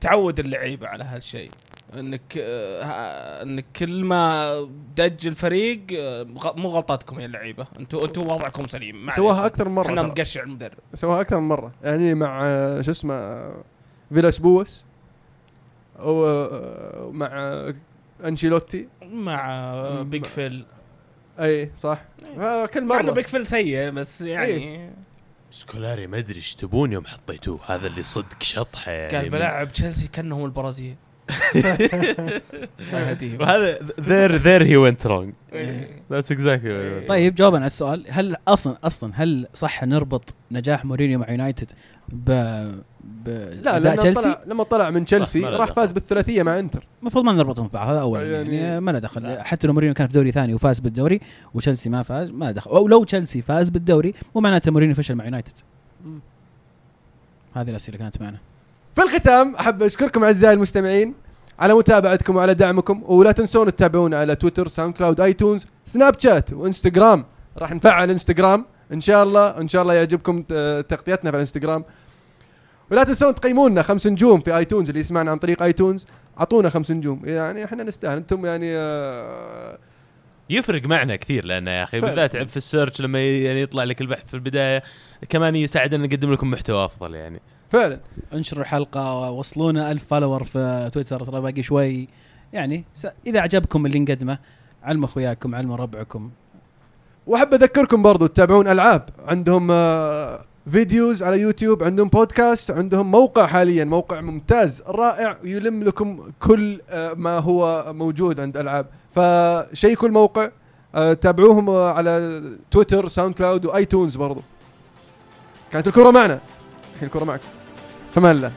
تعود اللعيبة على هالشيء. انك آه، انك كل ما دج الفريق آه، مو غلطتكم يا اللعيبة. أنتم أنتم وضعكم سليم. سواها. أكثر من مرة إحنا. مقشع المدرب. سواها أكثر من مرة. يعني مع آه، شو اسمه فيلاس بوس أو مع آه، أنشيلوتي. مع Big Phil اي صح. آه، كل مرة. Big Phil سيء بس يعني سكولاري ما أدري إيش تبون يوم حطيتوه. هذا اللي صدق شطحة يعني قال بلعب تشيلسي كأنهم البرازيل. وهذا there there he went wrong إيه. that's exactly what he went wrong. طيب جوابا على السؤال هل أصلا أصلا هل صح نربط نجاح مورينيو مع يونايتد ب ب لا لما تشيلسي طلع لما طلع من تشيلسي راح. فاز بالثلاثية مع إنتر المفروض ما نربطهم ببعض هذا اولا يعني, يعني- ما له دخل لا. حتى لو مورينيو كان في دوري ثاني وفاز بالدوري وتشيلسي ما فاز ما له دخل أو لو تشيلسي فاز بالدوري مو معناته مورينيو فشل مع يونايتد. هذه الأسئلة كانت معنا في الختام أحب أشكركم أعزائي المستمعين على متابعتكم وعلى دعمكم ولا تنسون تتابعونا على تويتر ساوند كلاود آيتونز سناب شات وإنستغرام. راح نفعل إنستغرام. إن شاء الله إن شاء الله يعجبكم تغطيتنا في الإنستغرام. ولا تنسون تقيمونا خمس نجوم في iTunes اللي يسمعنا عن طريق iTunes. أعطونا خمس نجوم. يعني إحنا نستاهل. أنتم يعني آه، يفرق معنا كثير لأنه يا أخي. بالذات في ال search لما يعني يطلع لك البحث في البداية كمان يساعدنا نقدم لكم محتوى أفضل يعني. فعلا. انشروا الحلقة وصلونا ألف follower في تويتر ترى باقي شوي. يعني س... إذا عجبكم اللي نقدمه علموا أخوياكم علموا ربعكم. وأحب أذكركم برضو تتابعون ألعاب. عندهم آه، videos على يوتيوب عندهم بودكاست عندهم موقع حاليا موقع ممتاز رائع يلم لكم كل آه، ما هو موجود عند ألعاب. فشيكوا الموقع آه، تابعوهم على تويتر SoundCloud و iTunes برضو. كانت الكرة معنا. الحين الكرة معكم فمان الله